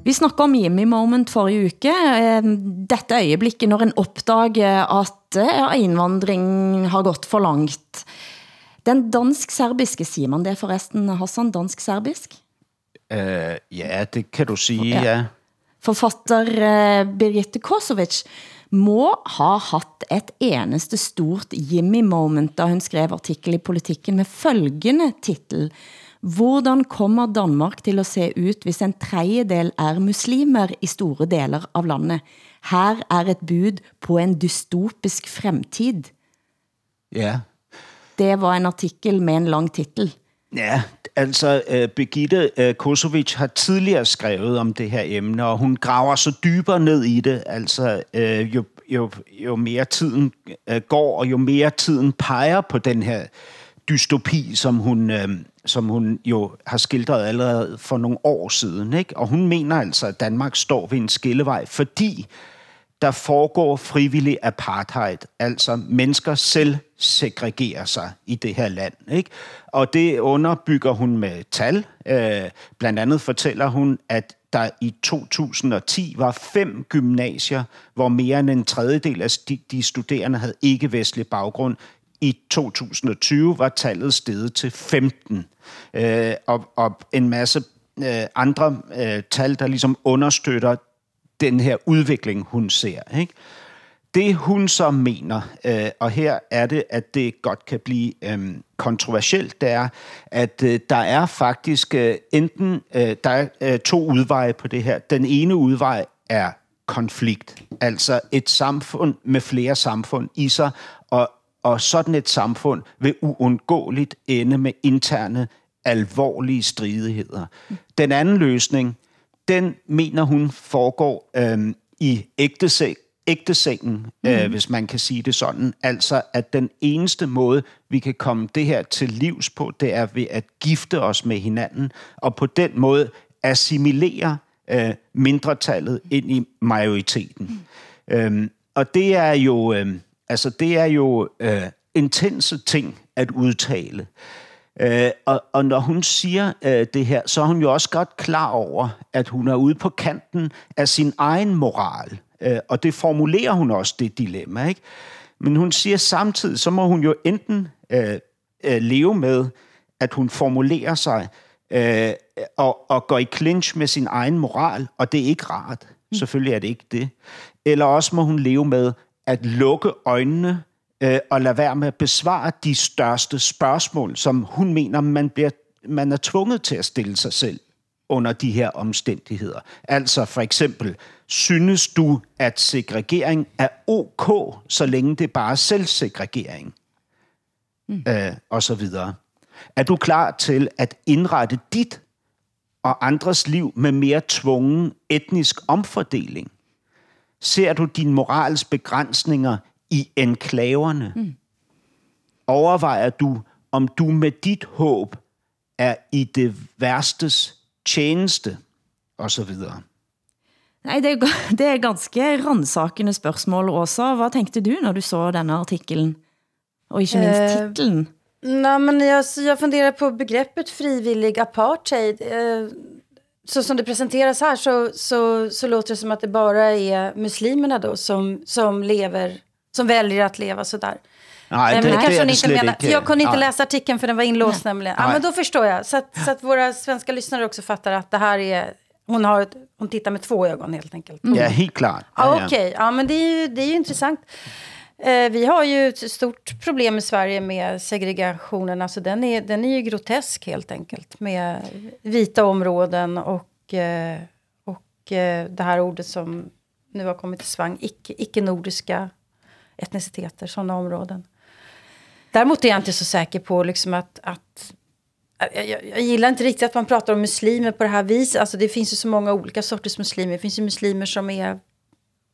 Vi snakker om Jimmy Moment forrige uke. Dette øjeblikket, når en opdager at indvandring har gått for langt. Den dansk-serbiske, siger man det forresten, Hassan, dansk-serbisk? Uh, ja, det kan du sige, ja. ja. Forfatter uh, Birgitte Kosovic må ha haft et eneste stort Jimmy-moment, da hun skrev artikel i Politikken med følgende titel Hvordan kommer Danmark til at se ut, hvis en tredjedel er muslimer i store deler av landet? Her er et bud på en dystopisk fremtid. Ja, det var en artikel med en lang titel. Ja, altså uh, Birgitte uh, Kosovic har tidligere skrevet om det her emne, og hun graver så dybere ned i det, altså uh, jo, jo, jo mere tiden uh, går, og jo mere tiden peger på den her dystopi, som hun, uh, som hun jo har skildret allerede for nogle år siden. Ikke? Og hun mener altså, at Danmark står ved en skillevej, fordi der foregår frivillig apartheid, altså mennesker selv segregerer sig i det her land. Ikke? Og det underbygger hun med tal. Øh, blandt andet fortæller hun, at der i 2010 var fem gymnasier, hvor mere end en tredjedel af de, studerende havde ikke-vestlig baggrund. I 2020 var tallet steget til 15. Øh, og, og en masse øh, andre øh, tal, der ligesom understøtter den her udvikling, hun ser. Ikke? Det hun så mener, øh, og her er det, at det godt kan blive øh, kontroversielt, det er, at øh, der er faktisk øh, enten øh, der er øh, to udveje på det her. Den ene udvej er konflikt, altså et samfund med flere samfund i sig, og, og sådan et samfund vil uundgåeligt ende med interne alvorlige stridigheder. Den anden løsning, den mener hun foregår øh, i ægteseng, ægtesengen, mm. øh, hvis man kan sige det sådan. Altså, at den eneste måde, vi kan komme det her til livs på, det er ved at gifte os med hinanden, og på den måde assimilere øh, mindretallet ind i majoriteten. Mm. Øhm, og det er jo, øh, altså, det er jo øh, intense ting at udtale. Øh, og, og når hun siger øh, det her, så er hun jo også godt klar over, at hun er ude på kanten af sin egen moral. Øh, og det formulerer hun også, det dilemma. Ikke? Men hun siger samtidig, så må hun jo enten øh, øh, leve med, at hun formulerer sig øh, og, og går i clinch med sin egen moral, og det er ikke rart. Mm. Selvfølgelig er det ikke det. Eller også må hun leve med at lukke øjnene øh, og lade være med at besvare de største spørgsmål, som hun mener, man, bliver, man er tvunget til at stille sig selv under de her omstændigheder. Altså for eksempel, synes du, at segregering er ok, så længe det bare er selvsegregering? Mm. Øh, og så videre. Er du klar til at indrette dit og andres liv med mere tvungen etnisk omfordeling? Ser du dine morals begrænsninger i enklaverne? Mm. Overvejer du, om du med dit håb er i det værstes tjeneste? Og så videre. Nej, det er, det er ganske randsakende spørgsmål også. Hvad tænkte du, når du så denne artiklen? Og ikke minst Eh, titlen? Nej, men jag, jag funderar på begreppet frivillig apartheid. Eh, så som det presenteras här så, så, så låter det som att det bara är muslimerna då som, som lever, som väljer att leva sådär. Nej, Eh, men det, kanske hon inte menar. Jag kunde inte Nej. läsa artikeln för den var inlåst nämligen. Ja, Nej. men då förstår jag. Så att, så att våra svenska lyssnare också fattar att det här är... Hon, har ett, hon tittar med två ögon helt enkelt. Ja, helt klart. Ja, Ja, Okej, okay. ja, men det är ju, det är ju intressant. Eh, vi har ju ett stort problem i Sverige med segregationen. Alltså den, är, den är ju grotesk helt enkelt. Med vita områden och, eh, och eh, det här ordet som nu har kommit i svang. Icke, icke-nordiska etniciteter, sådana områden. Däremot är jag inte så säker på liksom att, att jag, jag, jag gillar inte riktigt att man pratar om muslimer på det här viset. Alltså det finns ju så många olika sorters muslimer. Det finns ju muslimer som är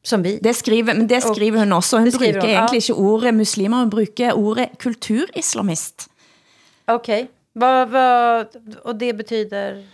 som vi. Det skriver, men det skriver hun også. Hun bruger hun, ja. egentlig ikke ordet muslimer, hun bruger ordet kulturislamist. Okej. Vad, vad, och det betyder...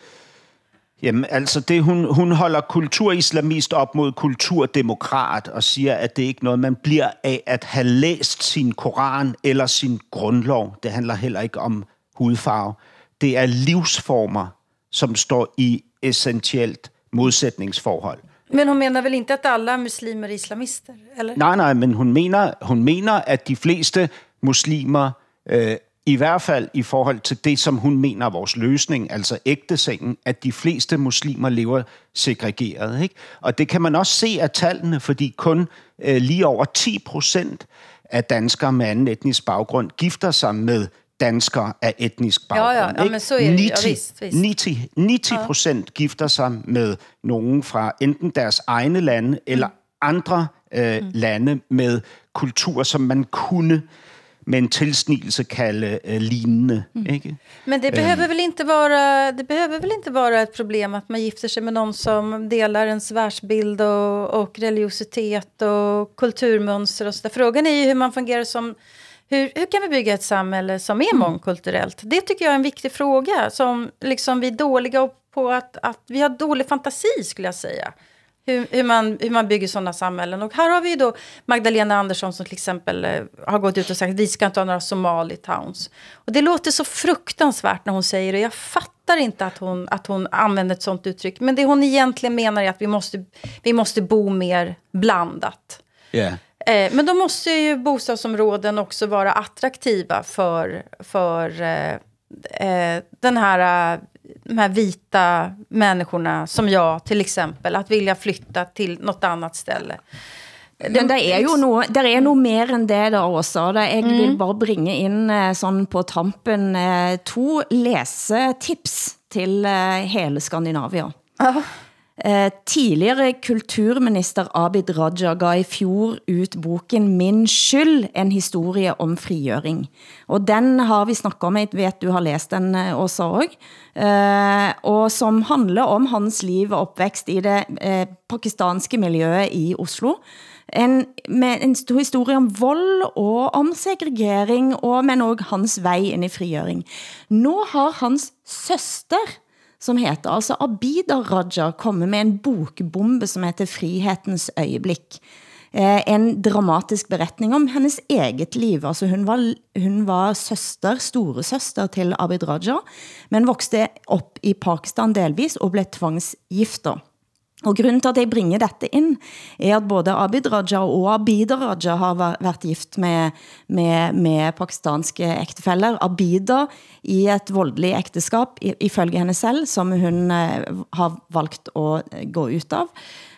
Jamen, altså det, hun, hun holder kulturislamist op mod kulturdemokrat og siger, at det ikke er noget, man bliver af at have læst sin koran eller sin grundlov. Det handler heller ikke om hudfarve. Det er livsformer, som står i essentielt modsætningsforhold. Men hon menar väl inte att alla muslimer är islamister? Eller? Nej, nej, men hun mener, hun mener at de fleste muslimer, øh, i hvert fald i forhold til det, som hun mener er vores løsning, altså ægtesengen, at de fleste muslimer lever segregeret. Ikke? Og det kan man også se af tallene, fordi kun øh, lige over 10 procent af danskere med anden etnisk baggrund gifter sig med danskere af etnisk Ja, baggrund. ja, ja, ikke? men så er det. Ja, 90 vist, vist. 90, 90 procent gifter sig med nogen fra enten deres egne lande eller andre øh, lande med kultur, som man kunne med en tilsnigelse kalde øh, lignende. Ikke? Men det behöver, väl inte vara, det behöver väl inte vara ett problem att man gifter sig med någon som delar ens världsbild och, och religiositet och kulturmönster och så där. Frågan är ju hur man fungerar som... Hur, hur kan vi bygga ett samhälle som är mångkulturellt? Det tycker jag är en viktig fråga. Som liksom vi är dåliga på att, att... Vi har dålig fantasi skulle jag säga. Hur, hur, man, hur man bygger sådana samhällen. Och här har vi då Magdalena Andersson som till exempel eh, har gått ut och sagt vi ska inte ha några Somali towns. Och det låter så fruktansvärt när hon säger det. Jag fattar inte att hon, att hon använder ett sånt uttryck. Men det hon egentligen menar är att vi måste, vi måste bo mer blandat. Ja. Eh, men då måste ju bostadsområden också vara attraktiva för, för eh, eh, den här, de här vita människorna som jag till exempel. Att vilja flytta till något annat ställe. Men det er jo noe, der er noe mer end det der også. Det, jeg Mm. vil bare bringe ind eh, sådan på tampen eh, to læsetips til eh, hele Skandinavia. Ja. Eh, tidligere kulturminister Abid Raja gav i fjor ut boken Min skyld, en historie om frigjøring. Og den har vi snakket om, jeg vet du har læst den eh, også også, eh, og som handler om hans liv og opvækst i det eh, pakistanske miljøet i Oslo. En, med en stor historie om vold og om segregering, og, men også hans vej ind i frigjøring. Nu har hans søster som heter altså Abida Raja, kommer med en bokbombe, som heter Frihetens øjeblik. Eh, en dramatisk beretning om hennes eget liv. Altså hun var, hun var søster, store søster til Abid Raja, men voksede op i Pakistan delvis og blev tvangsgifter. Og grunden til at jeg bringer dette ind, er at både Abid Raja og Abida Raja har været gift med, med, med pakistanske ægtefæller. Abida i et voldeligt ægteskab, ifølge henne selv, som hun eh, har valgt at eh, gå ut av.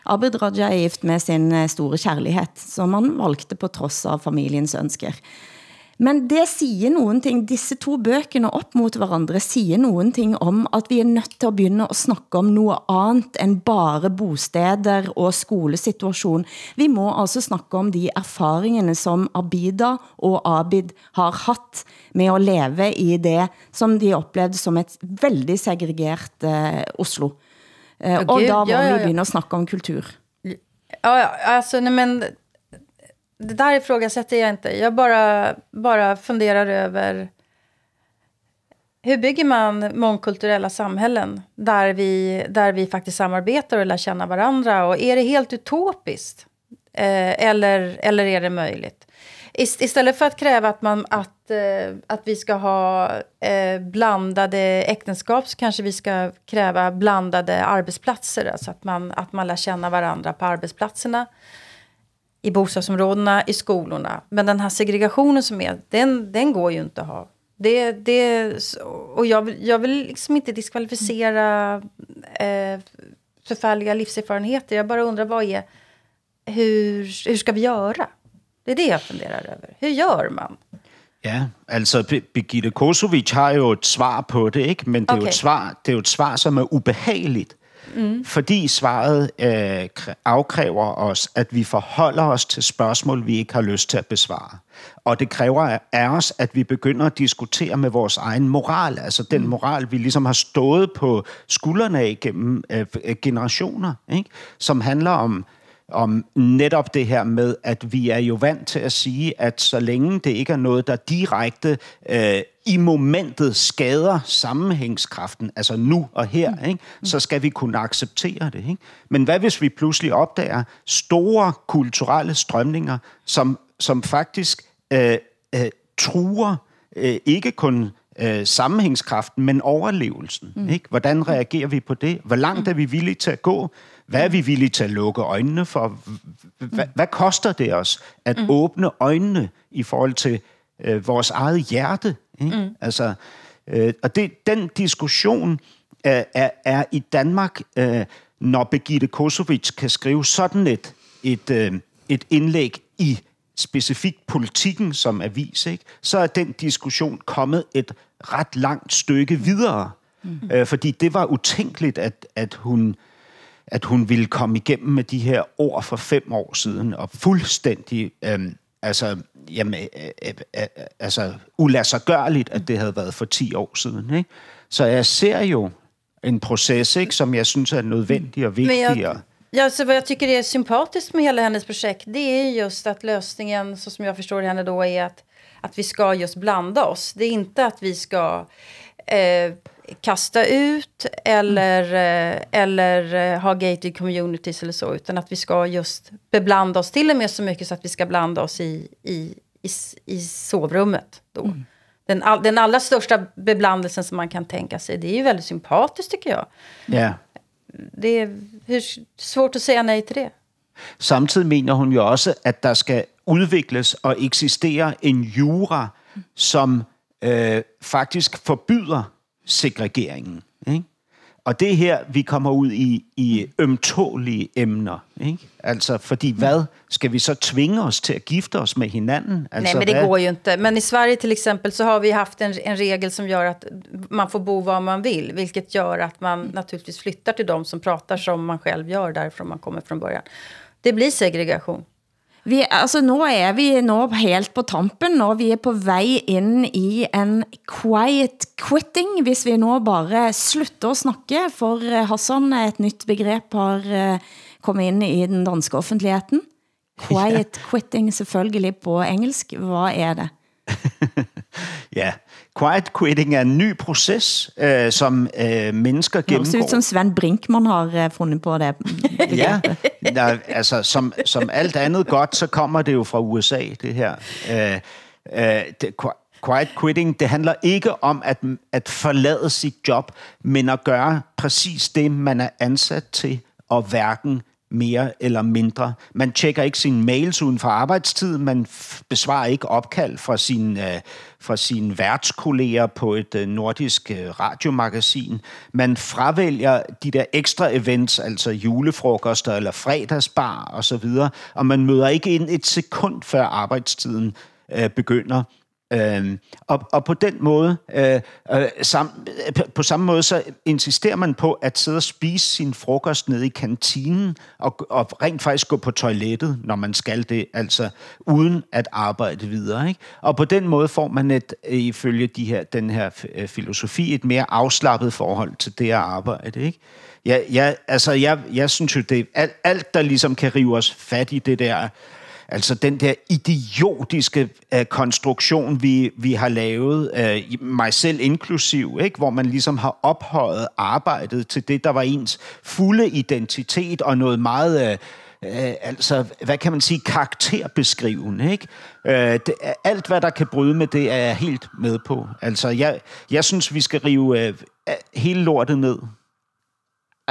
Abid Raja er gift med sin eh, store kærlighed, som han valgte på trods av familiens ønsker. Men det siger nogen ting, disse to bøkene op mot hverandre, siger nogen ting om, at vi er nødt til at begynde at snakke om noget andet end bare bosteder og skolesituation. Vi må altså snakke om de erfaringene, som Abida og Abid har haft med at leve i det, som de oplevede som et veldig segregert uh, Oslo. Uh, og da må ja, ja, ja. vi begynde at snakke om kultur. Ja, ja alltså, nej, men det där ifrågasätter jag inte. Jag bara, bara funderar över hur bygger man mångkulturella samhällen där vi, där vi faktiskt samarbetar och lär känna varandra? Och är det helt utopiskt? Eh, eller, eller är det möjligt? Ist, istället för att kräva att, man, att, eh, att vi ska ha eh, blandade äktenskap så kanske vi ska kräva blandade arbetsplatser. Alltså att man, att man lär känna varandra på arbetsplatserna i bostadsområdena, i skolorna. Men den här segregationen som är, den, den går ju inte att ha. Det, det, och jag, vill, jag vill liksom inte diskvalificera eh, förfärliga livserfarenheter. Jag bara undrar vad är, hur, hur ska vi göra? Det är det jag funderar över. Hur gör man? Ja, altså Birgitte Kosovic har jo et svar på det, ikke? men det er, okay. jo et svar, det er jo et svar, som er ubehageligt. Mm. Fordi svaret øh, afkræver os, at vi forholder os til spørgsmål, vi ikke har lyst til at besvare. Og det kræver af os, at vi begynder at diskutere med vores egen moral, altså den mm. moral, vi ligesom har stået på skuldrene af gennem øh, generationer, ikke? som handler om om netop det her med, at vi er jo vant til at sige, at så længe det ikke er noget, der direkte øh, i momentet skader sammenhængskraften, altså nu og her, mm. ikke? så skal vi kunne acceptere det. Ikke? Men hvad hvis vi pludselig opdager store kulturelle strømninger, som, som faktisk øh, øh, truer øh, ikke kun øh, sammenhængskraften, men overlevelsen. Mm. Ikke? Hvordan reagerer vi på det? Hvor langt er vi villige til at gå? Hvad er vi villige til at lukke øjnene for? Hvad, hvad koster det os at mm. åbne øjnene i forhold til øh, vores eget hjerte? Ikke? Mm. Altså, øh, og det, den diskussion øh, er, er i Danmark, øh, når Birgitte Kosovic kan skrive sådan et, et, øh, et indlæg i specifikt politikken som avis, ikke? så er den diskussion kommet et ret langt stykke videre. Mm. Øh, fordi det var utænkeligt, at, at hun at hun ville komme igennem med de her ord for fem år siden, og fuldstændig øhm, altså, jamen, øh, øh, øh, altså ulassergørligt, at det havde været for 10 år siden. Ikke? Så jeg ser jo en proces, ikke, som jeg synes er nødvendig og vigtig. Men jeg, ja, så vad jag tycker är sympatiskt med hela hennes projekt, det är just att lösningen, så som jag förstår henne då, är att, att vi ska just blanda oss. Det är inte att vi ska eh, kasta ut eller, mm. eller eh, ha gated communities eller så. Utan att vi ska just beblanda oss till och med så mycket så att vi ska blanda oss i, i, i, i sovrummet. Då. Mm. Den, all, den allra största beblandelsen som man kan tänka sig, det är ju väldigt sympatiskt tycker jag. Ja. Det hur, svårt att säga nej till det. Samtidig mener hun jo også, at der skal udvikles og eksistere en jura, som øh, faktisk forbyder segregeringen. Ikke? Og det er her, vi kommer ud i, i ømtålige emner. Ikke? Altså, fordi hvad? Skal vi så tvinge os til at gifte os med hinanden? Altså, Nej, men det hvad? går ju inte. Men i Sverige till exempel så har vi haft en, en regel som gör att man får bo var man vill. Vilket gör att man naturligtvis flyttar till de som pratar som man själv gör därifrån man kommer från början. Det blir segregation. Vi, altså, nå er vi nå helt på tampen, og vi er på vej ind i en quiet quitting, hvis vi nå bare slutter at snakke, for eh, Hassan, et nyt begreb har eh, kommet ind i den danske offentligheden. Quiet quitting, selvfølgelig på engelsk. Hvad er det? Ja, quiet quitting er en ny proces, øh, som øh, mennesker Det høres gennemgår. ut som Sven Brinkmann har eh, fundet på det. Ja, der, altså som, som alt andet godt, så kommer det jo fra USA, det her. Øh, øh, det, qui- quiet quitting, det handler ikke om at, at forlade sit job, men at gøre præcis det, man er ansat til, og hverken mere eller mindre. Man tjekker ikke sine mails uden for arbejdstiden, man f- besvarer ikke opkald fra sine, øh, fra sine værtskolleger på et øh, nordisk øh, radiomagasin. Man fravælger de der ekstra events, altså julefrokoster eller fredagsbar og så videre, og man møder ikke ind et sekund før arbejdstiden øh, begynder. Øhm, og, og på den måde, øh, øh, sam, øh, på samme måde, så insisterer man på at sidde og spise sin frokost nede i kantinen, og, og rent faktisk gå på toilettet, når man skal det, altså uden at arbejde videre. Ikke? Og på den måde får man et, ifølge de her, den her øh, filosofi et mere afslappet forhold til det at arbejde. Ikke? Jeg, jeg, altså, jeg, jeg synes jo, det er alt, alt, der ligesom kan rive os fat i det der Altså den der idiotiske øh, konstruktion, vi, vi har lavet, øh, mig selv inklusiv, ikke? hvor man ligesom har ophøjet arbejdet til det, der var ens fulde identitet og noget meget... Øh, Øh, altså, hvad kan man sige, karakterbeskrivende, ikke? Øh, det, alt, hvad der kan bryde med det, er jeg helt med på. Altså, jeg, jeg synes, vi skal rive øh, øh hele lortet ned.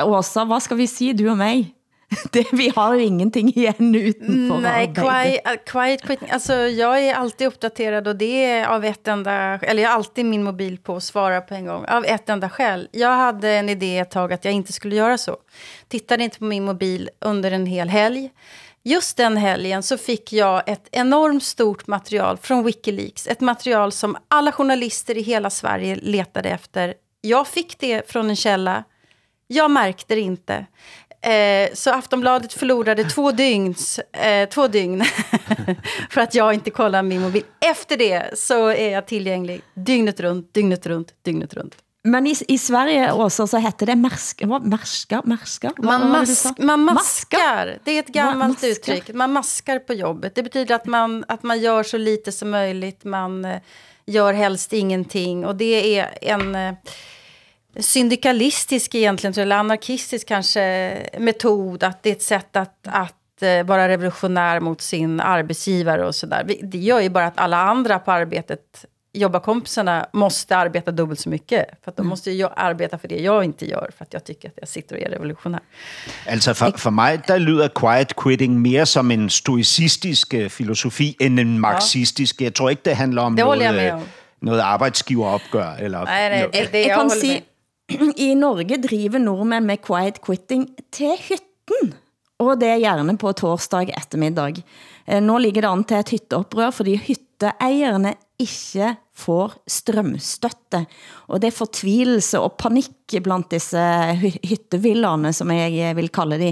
Åsa, hvad skal vi sige, du og mig? Det, vi har jo ingenting igen utanför Nej, quiet, uh, quiet quitting. Alltså, jag är alltid uppdaterad och det är av ett enda... Eller jag har alltid min mobil på och svarar på en gång. Av ett enda skäl. Jag hade en idé ett tag att jag inte skulle göra så. Tittade inte på min mobil under en hel helg. Just den helgen så fick jag ett enormt stort material från Wikileaks. Ett material som alla journalister i hela Sverige letade efter. Jag fick det från en källa. Jag märkte det inte. Eh, så Aftonbladet förlorade två, dygns, eh, två dygn för att jag inte kollar min mobil. Efter det så är jag tillgänglig dygnet runt, dygnet runt, dygnet runt. Men i, i Sverige, Åsa, så hette det märska, märska, märska? Man, mask, man maskar. Det är ett gammalt maskar. uttryck. Man maskar på jobbet. Det betyder att man, att man gör så lite som möjligt. Man eh, gör helst ingenting. Och det är en eh, syndikalistisk egentligen, jag, eller anarkistisk kanske, metod. Att det är ett sätt att, att eh, vara revolutionär mot sin arbetsgivare och sådär. Det gör ju bara att alla andra på arbetet jobbarkompisarna måste arbeta dubbelt så mycket. För att de måste ju arbeta för det jag inte gör. För att jag tycker att jag sitter och är revolutionär. Altså for, for mig, der lyder quiet quitting mere som en stoicistisk øh, filosofi end en marxistisk. Jeg tror ikke, det handler om, Det jeg med øh, om. noget arbejdsgiveropgør. Eller, Nej, nej, noget. det, det Jeg jeg med i Norge driver nordmænd med quiet quitting til hytten. Og det er gjerne på torsdag eftermiddag. Eh, nå ligger det an til et hytteoprør, fordi hytteejerne ikke får strømstøtte. Og det er fortvilelse og panik blandt disse hyttevillerne, som jeg eh, vil kalde de.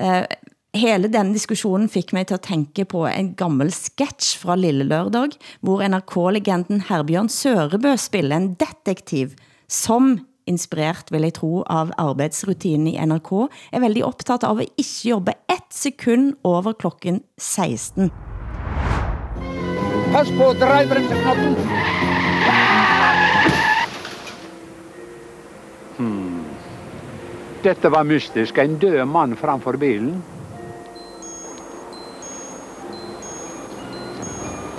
Eh, hele den diskussionen fik mig til at tænke på en gammel sketch fra Lille Lørdag, hvor NRK-legenden Herbjørn Sørebø spiller en detektiv, som inspireret, vil jeg tro, av arbejdsrutinen i NRK, er veldig optaget av at ikke jobbe et sekund over klokken 16. Pass på dreiebremseknappen! Hmm. Dette var mystisk. En død mann framfor bilen.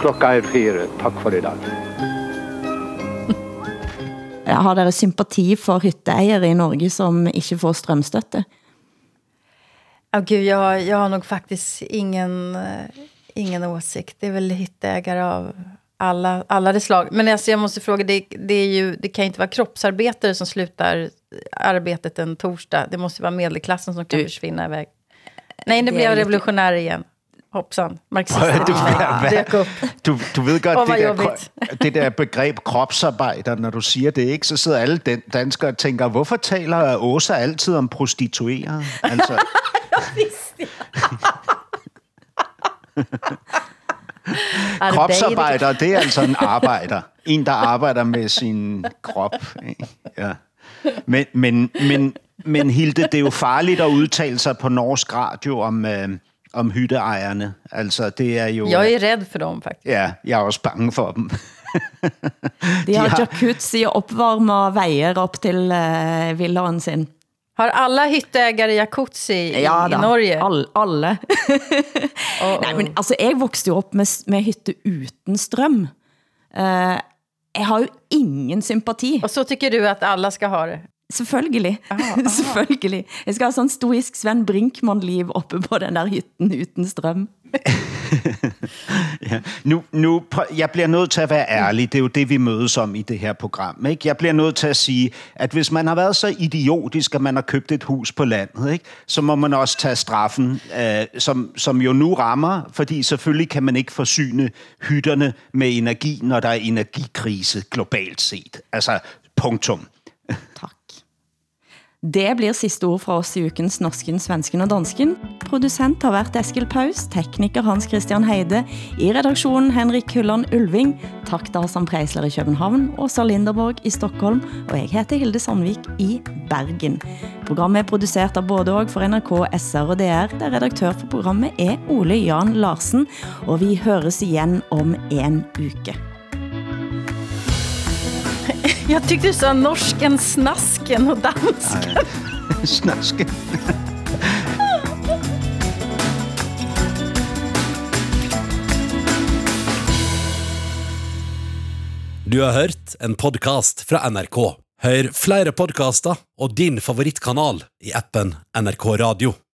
Klokka er fire. Takk for i dag. Har dere sympati for hytteejere i Norge, som ikke får strømstøtte? Ja, gud, jag, jag har nog faktiskt ingen, eh, ingen åsikt. Det är väl hyttägare av alla, alla det slag. Men alltså jag måste fråga, det, det, är ju, det kan ju inte vara kroppsarbetare som slutar arbetet en torsdag. Det måste vara medelklassen som kan Du- försvinna iväg. Nej, nu det blev jag revolutionär igen. Hoppsan, marxisten Du, i mig hvad- du, du ved godt, det, der, det der begreb kropsarbejder, når du siger det, ikke, så sidder alle den, danskere og tænker, hvorfor taler Åsa altid om prostituerede? Altså, kropsarbejder, det er altså en arbejder. En, der arbejder med sin krop. Ja. Men, men, men, men Hilde, det er jo farligt at udtale sig på norsk radio om, øh, om hytteejerne. Altså, det er jo... Jag är rädd för dem faktiskt. Ja, jeg er også bange for dem. De har jacuzzi og opvarmer veier op til uh, villaen sin. Har alla hyttägare jacuzzi i, Ja da, i Norge? All, alle. Nej, men altså, jeg voksede jo op med, med hytte uden strøm. Uh, jeg har jo ingen sympati. Och så tycker du att alla ska ha det? Selvfølgelig. Selvfølgelig. Jeg skal ha sånn stoisk Sven Brinkmann-liv oppe på den der hytten uden strøm. Ja. Nu, nu, jeg bliver nødt til at være ærlig. Det er jo det, vi mødes om i det her program. Ikke? Jeg bliver nødt til at sige, at hvis man har været så idiotisk, at man har købt et hus på landet, ikke? så må man også tage straffen, øh, som, som jo nu rammer, fordi selvfølgelig kan man ikke forsyne hytterne med energi, når der er energikrise globalt set. Altså, punktum. Det blir sidste ord fra oss i ukens Norsken, Svensken og Dansken. Producent har været Eskil Paus, tekniker Hans Christian Heide, i redaktionen Henrik Hulland Ulving, tak til Hassan Preisler i København, Åsa Linderborg i Stockholm, og jeg heter Hilde Sandvik i Bergen. Programmet er produceret av både og for NRK, SR og DR, der redaktør for programmet er Ole Jan Larsen, og vi høres igen om en uke. Jag tyckte du sa norsken, snasken och dansken. Snasken. Du har hørt en podcast fra NRK. Hør flere podcaster og din favorittkanal i appen NRK Radio.